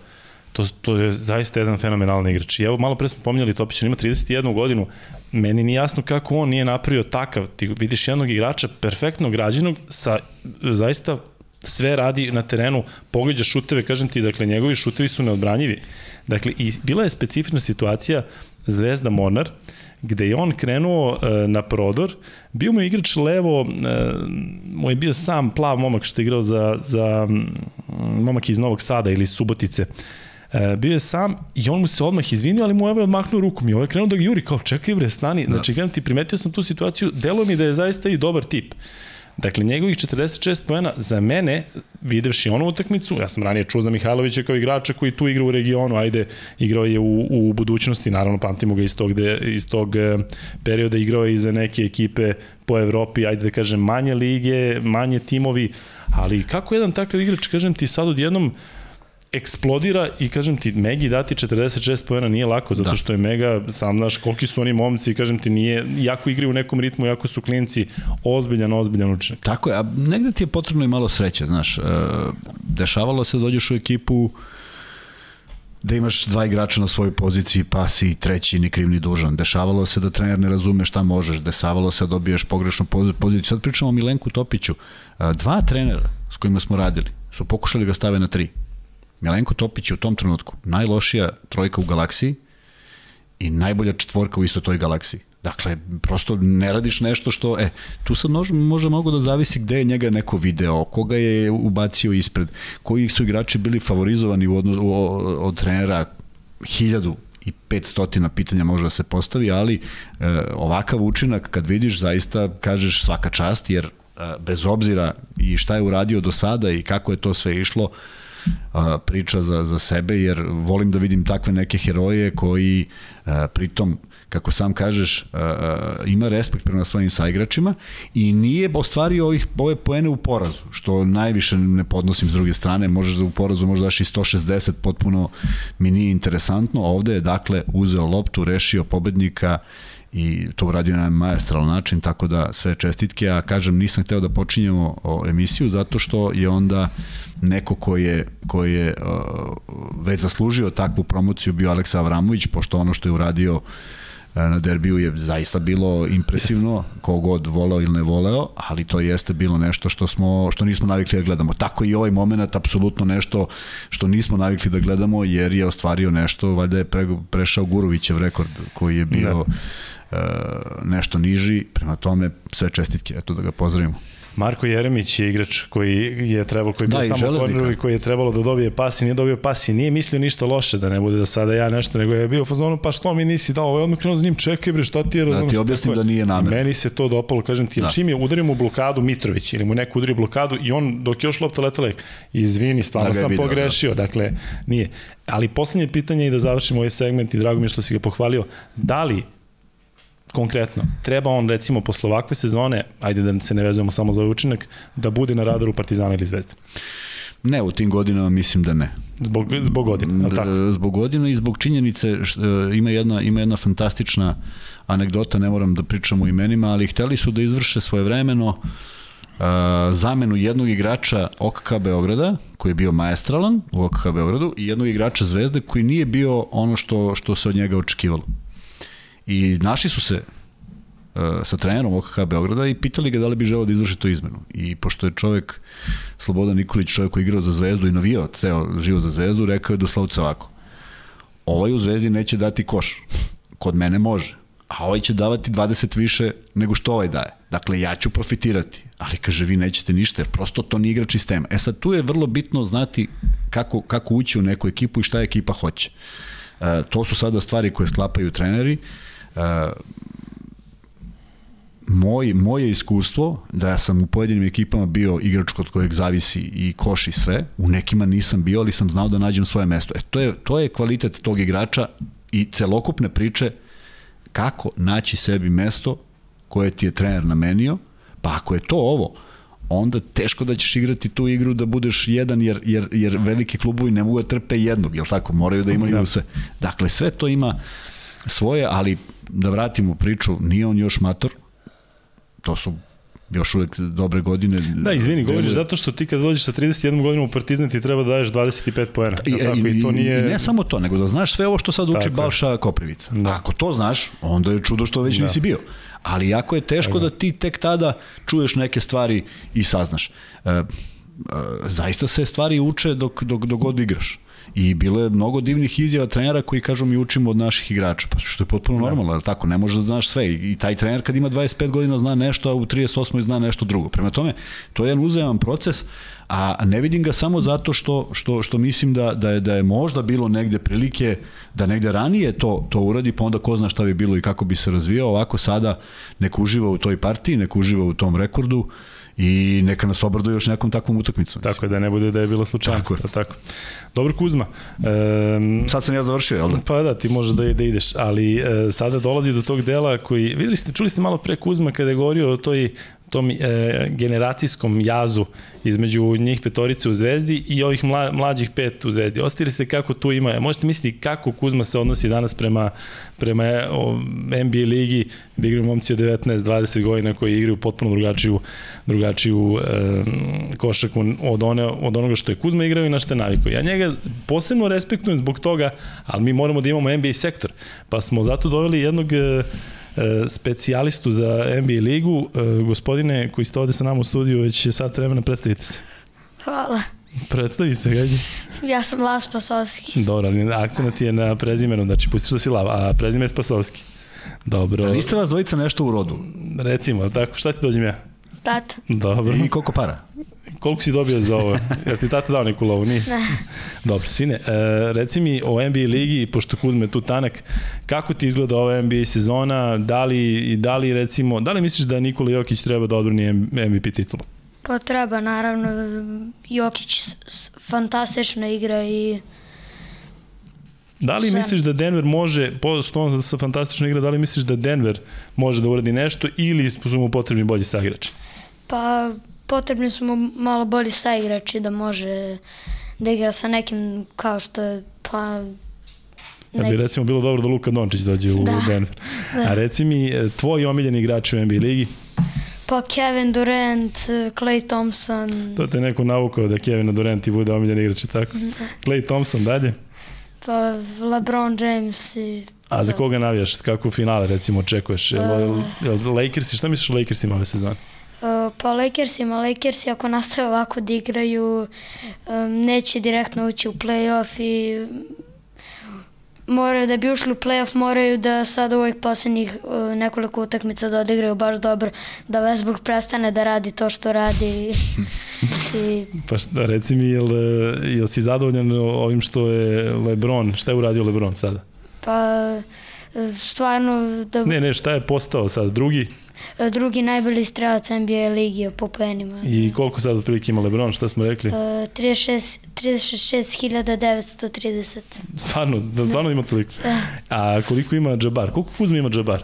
To, to je zaista jedan fenomenalan igrač. I evo, malo pre smo pominjali Topić, on ima 31 godinu. Meni nije jasno kako on nije napravio takav. Ti vidiš jednog igrača perfektno građenog sa zaista sve radi na terenu, pogađa šuteve, kažem ti, dakle, njegovi šutevi su neodbranjivi. Dakle, i bila je specifična situacija Zvezda Mornar, gde je on krenuo e, na prodor, bio mu igrač levo, e, mu je bio sam plav momak što je igrao za, za momak iz Novog Sada ili Subotice, bio je sam i on mu se odmah izvinio, ali mu je odmahnuo rukom i ovaj krenuo da ga juri, kao čekaj bre, stani. Da. Znači, kažem ti, primetio sam tu situaciju, delo mi da je zaista i dobar tip. Dakle, njegovih 46 poena za mene, videvši onu utakmicu, ja sam ranije čuo za Mihajlovića kao igrača koji tu igra u regionu, ajde, igrao je u, u budućnosti, naravno pamtimo ga iz tog, de, iz tog e, perioda, igrao je i za neke ekipe po Evropi, ajde da kažem, manje lige, manje timovi, ali kako jedan takav igrač, kažem ti sad odjednom, eksplodira i kažem ti, Megi dati 46 pojena nije lako, zato da. što je Mega, sam znaš koliki su oni momci, kažem ti, nije, jako igraju u nekom ritmu, jako su klinci, ozbiljan, ozbiljan učinak. Tako je, a negde ti je potrebno i malo sreće, znaš, e, dešavalo se da dođeš u ekipu da imaš dva igrača na svojoj poziciji, pa si treći ni kriv ni dužan. Dešavalo se da trener ne razume šta možeš, dešavalo se da dobiješ pogrešnu poziciju. Sad pričamo o Milenku Topiću. E, dva trenera s kojima smo radili su pokušali ga stave na tri Milenko Topić je u tom trenutku najlošija trojka u galaksiji i najbolja četvorka u isto toj galaksiji. Dakle, prosto ne radiš nešto što, e, tu sad može, može mogu da zavisi gde je njega neko video, koga je ubacio ispred, koji su igrači bili favorizovani u odnos, u, od trenera, hiljadu i 500 pitanja može da se postavi, ali e, ovakav učinak kad vidiš zaista kažeš svaka čast jer e, bez obzira i šta je uradio do sada i kako je to sve išlo, a, priča za, za sebe, jer volim da vidim takve neke heroje koji a, pritom kako sam kažeš, a, ima respekt prema svojim saigračima i nije ostvario ovih, ove poene u porazu, što najviše ne podnosim s druge strane, možeš da u porazu možda daš i 160, potpuno mi nije interesantno, ovde je dakle uzeo loptu, rešio pobednika i to uradio na majestralan način, tako da sve čestitke, a kažem nisam hteo da počinjemo emisiju zato što je onda neko ko je, ko je uh, već zaslužio takvu promociju bio Aleksa Avramović, pošto ono što je uradio na derbiju je zaista bilo impresivno, kogod voleo ili ne voleo, ali to jeste bilo nešto što smo što nismo navikli da gledamo. Tako i ovaj moment apsolutno nešto što nismo navikli da gledamo jer je ostvario nešto, valjda je pre, prešao Gurovićev rekord koji je bio da E, nešto niži, prema tome sve čestitke, eto da ga pozdravimo. Marko Jeremić je igrač koji je trebalo koji je da, bio samo korner i koji je trebalo da dobije pas i nije dobio pas i nije mislio ništa loše da ne bude da sada ja nešto nego je bio u fazonu pa što mi nisi dao? Ovaj odmah krenuo za njim čekaj bre šta ti je? Da ti objasnim da nije namer meni se to dopalo kažem ti da. čim je udario mu blokadu Mitrović ili mu neko udario blokadu i on dok je još lopta letela izvini stvarno da sam video, pogrešio da. dakle nije. Ali poslednje pitanje i da završimo ovaj segment i drago mi je što si ga pohvalio. Da li konkretno, treba on recimo posle ovakve sezone, ajde da se ne vezujemo samo za ovaj učinak, da bude na radaru Partizana ili Zvezde? Ne, u tim godinama mislim da ne. Zbog, zbog godina, da, tako? Zbog godina i zbog činjenice, što, e, ima, jedna, ima jedna fantastična anegdota, ne moram da pričam o imenima, ali hteli su da izvrše svoje vremeno uh, zamenu jednog igrača OKK Beograda, koji je bio maestralan u OKK Beogradu, i jednog igrača Zvezde koji nije bio ono što, što se od njega očekivalo. I našli su se uh, sa trenerom OKK Beograda i pitali ga da li bi želeo da izvrši tu izmenu. I pošto je čovek, Slobodan Nikolić, čovek koji je igrao za Zvezdu i navijao ceo život za Zvezdu, rekao je doslovce ovako. Ovaj u Zvezdi neće dati koš. Kod mene može. A ovaj će davati 20 više nego što ovaj daje. Dakle, ja ću profitirati. Ali kaže, vi nećete ništa, jer prosto to nije igrač sistema. E sad, tu je vrlo bitno znati kako, kako ući u neku ekipu i šta ekipa hoće. E, to su sada stvari koje sklapaju treneri. E, moj, moje iskustvo da sam u pojedinim ekipama bio igrač kod kojeg zavisi i koš i sve, u nekima nisam bio, ali sam znao da nađem svoje mesto. E, to, je, to je kvalitet tog igrača i celokupne priče kako naći sebi mesto koje ti je trener namenio, pa ako je to ovo, onda teško da ćeš igrati tu igru da budeš jedan, jer, jer, jer veliki klubovi ne mogu da trpe jednog, jel tako? Moraju da imaju da. sve. Dakle, sve to ima svoje, ali da vratimo priču, nije on još mator, to su još uvek dobre godine. Da, izvini, govoriš zato što ti kad dođeš sa 31 godinom u Partizan ti treba da daješ 25 poena. I, tako, i, i, to nije... ne samo to, nego da znaš sve ovo što sad uči tako. Balša Koprivica. Da. Ako to znaš, onda je čudo što već da. nisi bio. Ali jako je teško tako. da ti tek tada čuješ neke stvari i saznaš. E, e, zaista se stvari uče dok, dok, dok god igraš. I bilo je mnogo divnih izjava trenera koji kažu mi učimo od naših igrača, pa što je potpuno da. normalno, tako, ne možeš da znaš sve. I taj trener kad ima 25 godina zna nešto, a u 38 zna nešto drugo. Prema tome, to je jedan uzajaman proces, a ne vidim ga samo zato što, što, što mislim da, da, je, da je možda bilo negde prilike da negde ranije to, to uradi, pa onda ko zna šta bi bilo i kako bi se razvijao, ovako sada nek uživa u toj partiji, nek uživa u tom rekordu, i neka nas obraduje još nekom takvom utakmicom. Tako je, da ne bude da je bila slučajnost. Tako, tako. Dobro Kuzma. Um, Sad sam ja završio, jel da? Pa da, ti možeš da, da ideš, ali e, sada dolazi do tog dela koji, videli ste, čuli ste malo pre Kuzma kada je govorio o toj tom e, generacijskom jazu između njih petorice u Zvezdi i ovih mla, mlađih pet u Zvezdi. Ostavili se kako tu ima, možete misliti kako Kuzma se odnosi danas prema, prema o, NBA ligi gde igraju momci od 19-20 godina koji igraju potpuno drugačiju, drugačiju e, košaku od, one, od onoga što je Kuzma igrao i na što je navikao. Ja njega posebno respektujem zbog toga, ali mi moramo da imamo NBA sektor, pa smo zato doveli jednog E, specijalistu za NBA ligu. E, gospodine koji ste ovde sa nama u studiju, već je sad vremena, predstavite se. Hvala. Predstavi se, gađi. Ja sam Lav Spasovski. Dobro, ali akcent je na prezimenu, znači pustiš da si Lav, a prezime je Spasovski. Dobro. A niste vas dvojica nešto u rodu? Recimo, tako, šta ti dođem ja? Tata. Dobro. I koliko para? Koliko si dobio za ovo? Ja ti tata dao neku lovu, nije? Ne. Dobro, sine, e, reci mi o NBA ligi, pošto Kuzme tu tanak, kako ti izgleda ova NBA sezona, da li, da li recimo, da li misliš da Nikola Jokić treba da odbrani MVP titulu? Pa treba, naravno. Jokić fantastično igra i Da li misliš da Denver može, što on sa fantastično igra, da li misliš da Denver može da uradi nešto ili su mu potrebni bolji saigrači? Pa potrebni su mu malo bolji saigrači da može da igra sa nekim kao što je pa Ja bi recimo bilo dobro da Luka Dončić dođe u da, Denver. Da. A reci mi, e, tvoji omiljeni igrači u NBA ligi? Pa Kevin Durant, Clay Thompson. To te neko navukao da Kevin Durant i bude omiljeni igrač, tako? Da. Clay Thompson dalje? Pa LeBron James i... A za koga navijaš? Kako finale recimo očekuješ? Uh, Lakers, šta misliš o Lakersima ove sezone? Pa Lakersima, Lakersi ako nastave ovako da igraju, um, neće direktno ući u playoff i moraju da bi ušli u playoff moraju da sad u ovih poslednjih uh, nekoliko utakmica da odigraju baš dobro da Westbrook prestane da radi to što radi i... pa šta, reci mi jel, jel si zadovoljan ovim što je Lebron šta je uradio Lebron sada? pa stvarno da... ne ne šta je postao sad drugi? E, drugi najbolji strelac NBA ligi po poenima. I koliko sad otprilike ima LeBron, šta smo rekli? Uh, 36 36.930. Stvarno, da, stvarno ima toliko. Da. A koliko ima Džabar? Koliko Kuzma ima Džabar?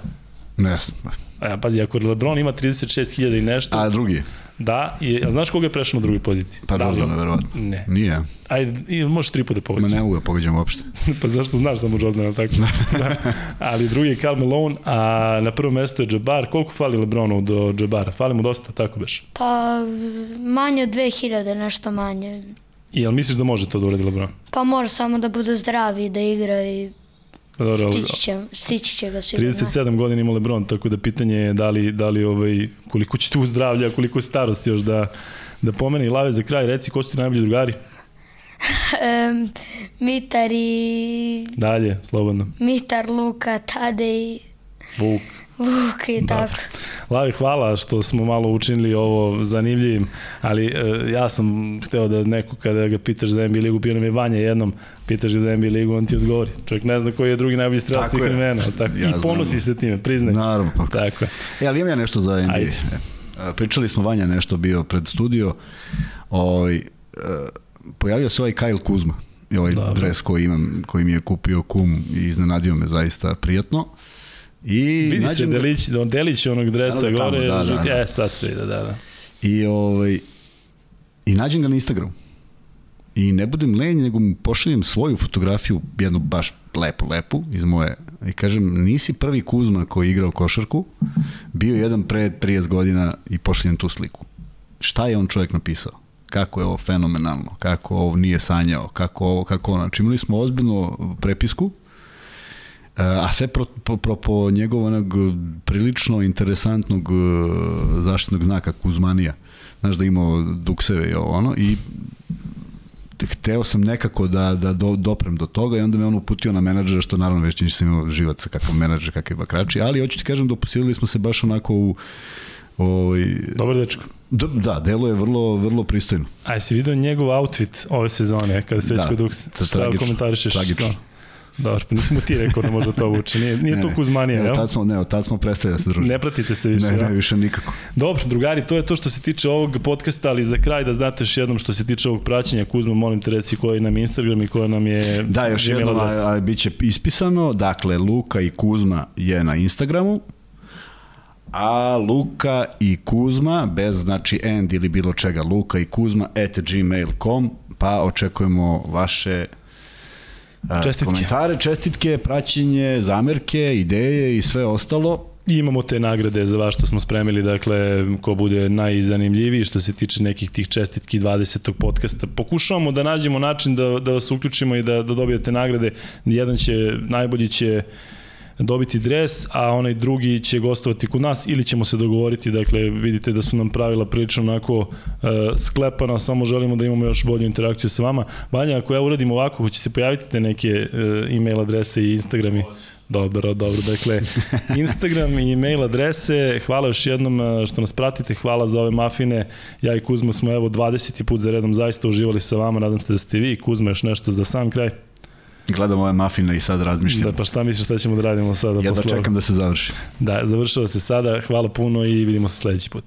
Ne znam. A, pazi, ako LeBron ima 36.000 i nešto... A drugi? Da, i, a znaš koga je prešao na drugoj poziciji? Pa da, Jordan, verovatno. Ne. Nije. Ajde, i, možeš tri puta pogađati. Ma ne mogu da pogađam uopšte. pa zašto znaš samo Jordana, tako? da. Ali drugi je Karl Malone, a na prvom mestu je Jabbar. Koliko fali Lebronu do Jabbara? Fali mu dosta, tako beš? Pa manje od 2000, nešto manje. I jel misliš da može to da uradi Lebron? Pa mora samo da bude zdrav i da igra i dobro, stići, će, stići će ga sigurno. 37 godina ima Lebron, tako da pitanje je da li, da li ovaj, koliko će tu zdravlja, koliko starosti još da, da pomene. I Lave za kraj, reci ko su ti najbolji drugari? um, Mitar i... Dalje, slobodno. Mitar, Luka, Tadej. Vuk. Vuk i tako. Lavi, hvala što smo malo učinili ovo zanimljivim, ali e, ja sam hteo da neko kada ga pitaš za NBA ligu, bio nam je Vanja jednom, pitaš ga za NBA ligu, on ti odgovori. Čovjek ne zna koji je drugi najbolji strelac svih vremena. Tako, ja I ponosi znam. se time, priznaj. Naravno. Pa. Tako E, ali imam ja nešto za NBA. Ajde. E, pričali smo Vanja nešto bio pred studio. Ovaj, e, pojavio se ovaj Kyle Kuzma i ovaj Dobre. dres koji imam, koji mi je kupio kum i iznenadio me zaista prijatno. I Vidi se delić, on delić onog dresa da, gore, tamo, da, da, da. e, sad se vidi, da, da. I, ovaj, I nađem ga na Instagramu. I ne budem lenj, nego mu pošaljem svoju fotografiju, jednu baš lepu, lepu, iz moje, i kažem, nisi prvi Kuzma koji je igrao košarku, bio jedan pre 30 godina i pošaljem tu sliku. Šta je on čovjek napisao? Kako je ovo fenomenalno, kako ovo nije sanjao, kako ovo, kako ono. Znači imali smo ozbiljnu prepisku, a sve pro, pro, pro, po njegovog prilično interesantnog e, zaštitnog znaka Kuzmanija. Znaš da imao dukseve i ovo ono i hteo sam nekako da, da do, doprem do toga i onda me on uputio na menadžera, što naravno već nisam imao živaca kakav menadžer, kakav bakrači, ali hoću ti kažem da posilili smo se baš onako u Ovaj, Dobar dečko. Da, da, delo je vrlo, vrlo pristojno. A jesi vidio njegov outfit ove sezone, kada se već da, kod Duksa? Šta komentarišeš? Tragično. Dobro, pa nismo ti rekao da može to vuče. Nije, nije ne, to Kuzmanija, ne, tad smo, ne, tad smo prestali da se družimo. Ne pratite se više, Ne, ne, više nikako. Dobro, drugari, to je to što se tiče ovog podcasta, ali za kraj da znate još jednom što se tiče ovog praćenja, Kuzma, molim te reci koji nam je Instagram i koja nam je Da, još jednom, a, a, bit će ispisano, dakle, Luka i Kuzma je na Instagramu, a Luka i Kuzma, bez znači end ili bilo čega, Luka i Kuzma at gmail.com, pa očekujemo vaše čestitke. komentare, čestitke, praćenje, zamerke, ideje i sve ostalo. I imamo te nagrade za vas što smo spremili, dakle, ko bude najzanimljiviji što se tiče nekih tih čestitki 20. podcasta. Pokušavamo da nađemo način da, da vas uključimo i da, da dobijete nagrade. Jedan će, najbolji će uh, dobiti dres, a onaj drugi će gostovati kod nas ili ćemo se dogovoriti, dakle vidite da su nam pravila prilično onako uh, sklepana, samo želimo da imamo još bolju interakciju sa vama. Banja, ako ja uradim ovako, hoće se pojaviti te neke uh, e-mail adrese i Instagrami? Dobro, dobro. Dakle, Instagram i e-mail adrese. Hvala još jednom e, što nas pratite. Hvala za ove mafine. Ja i Kuzma smo evo 20. put za redom zaista uživali sa vama. Nadam se da ste vi. Kuzma još nešto za sam kraj. Gledam ove mafine i sad razmišljam. Da, pa šta misliš šta ćemo da radimo sada? Ja da čekam da se završi. Da, završava se sada. Hvala puno i vidimo se sledeći put.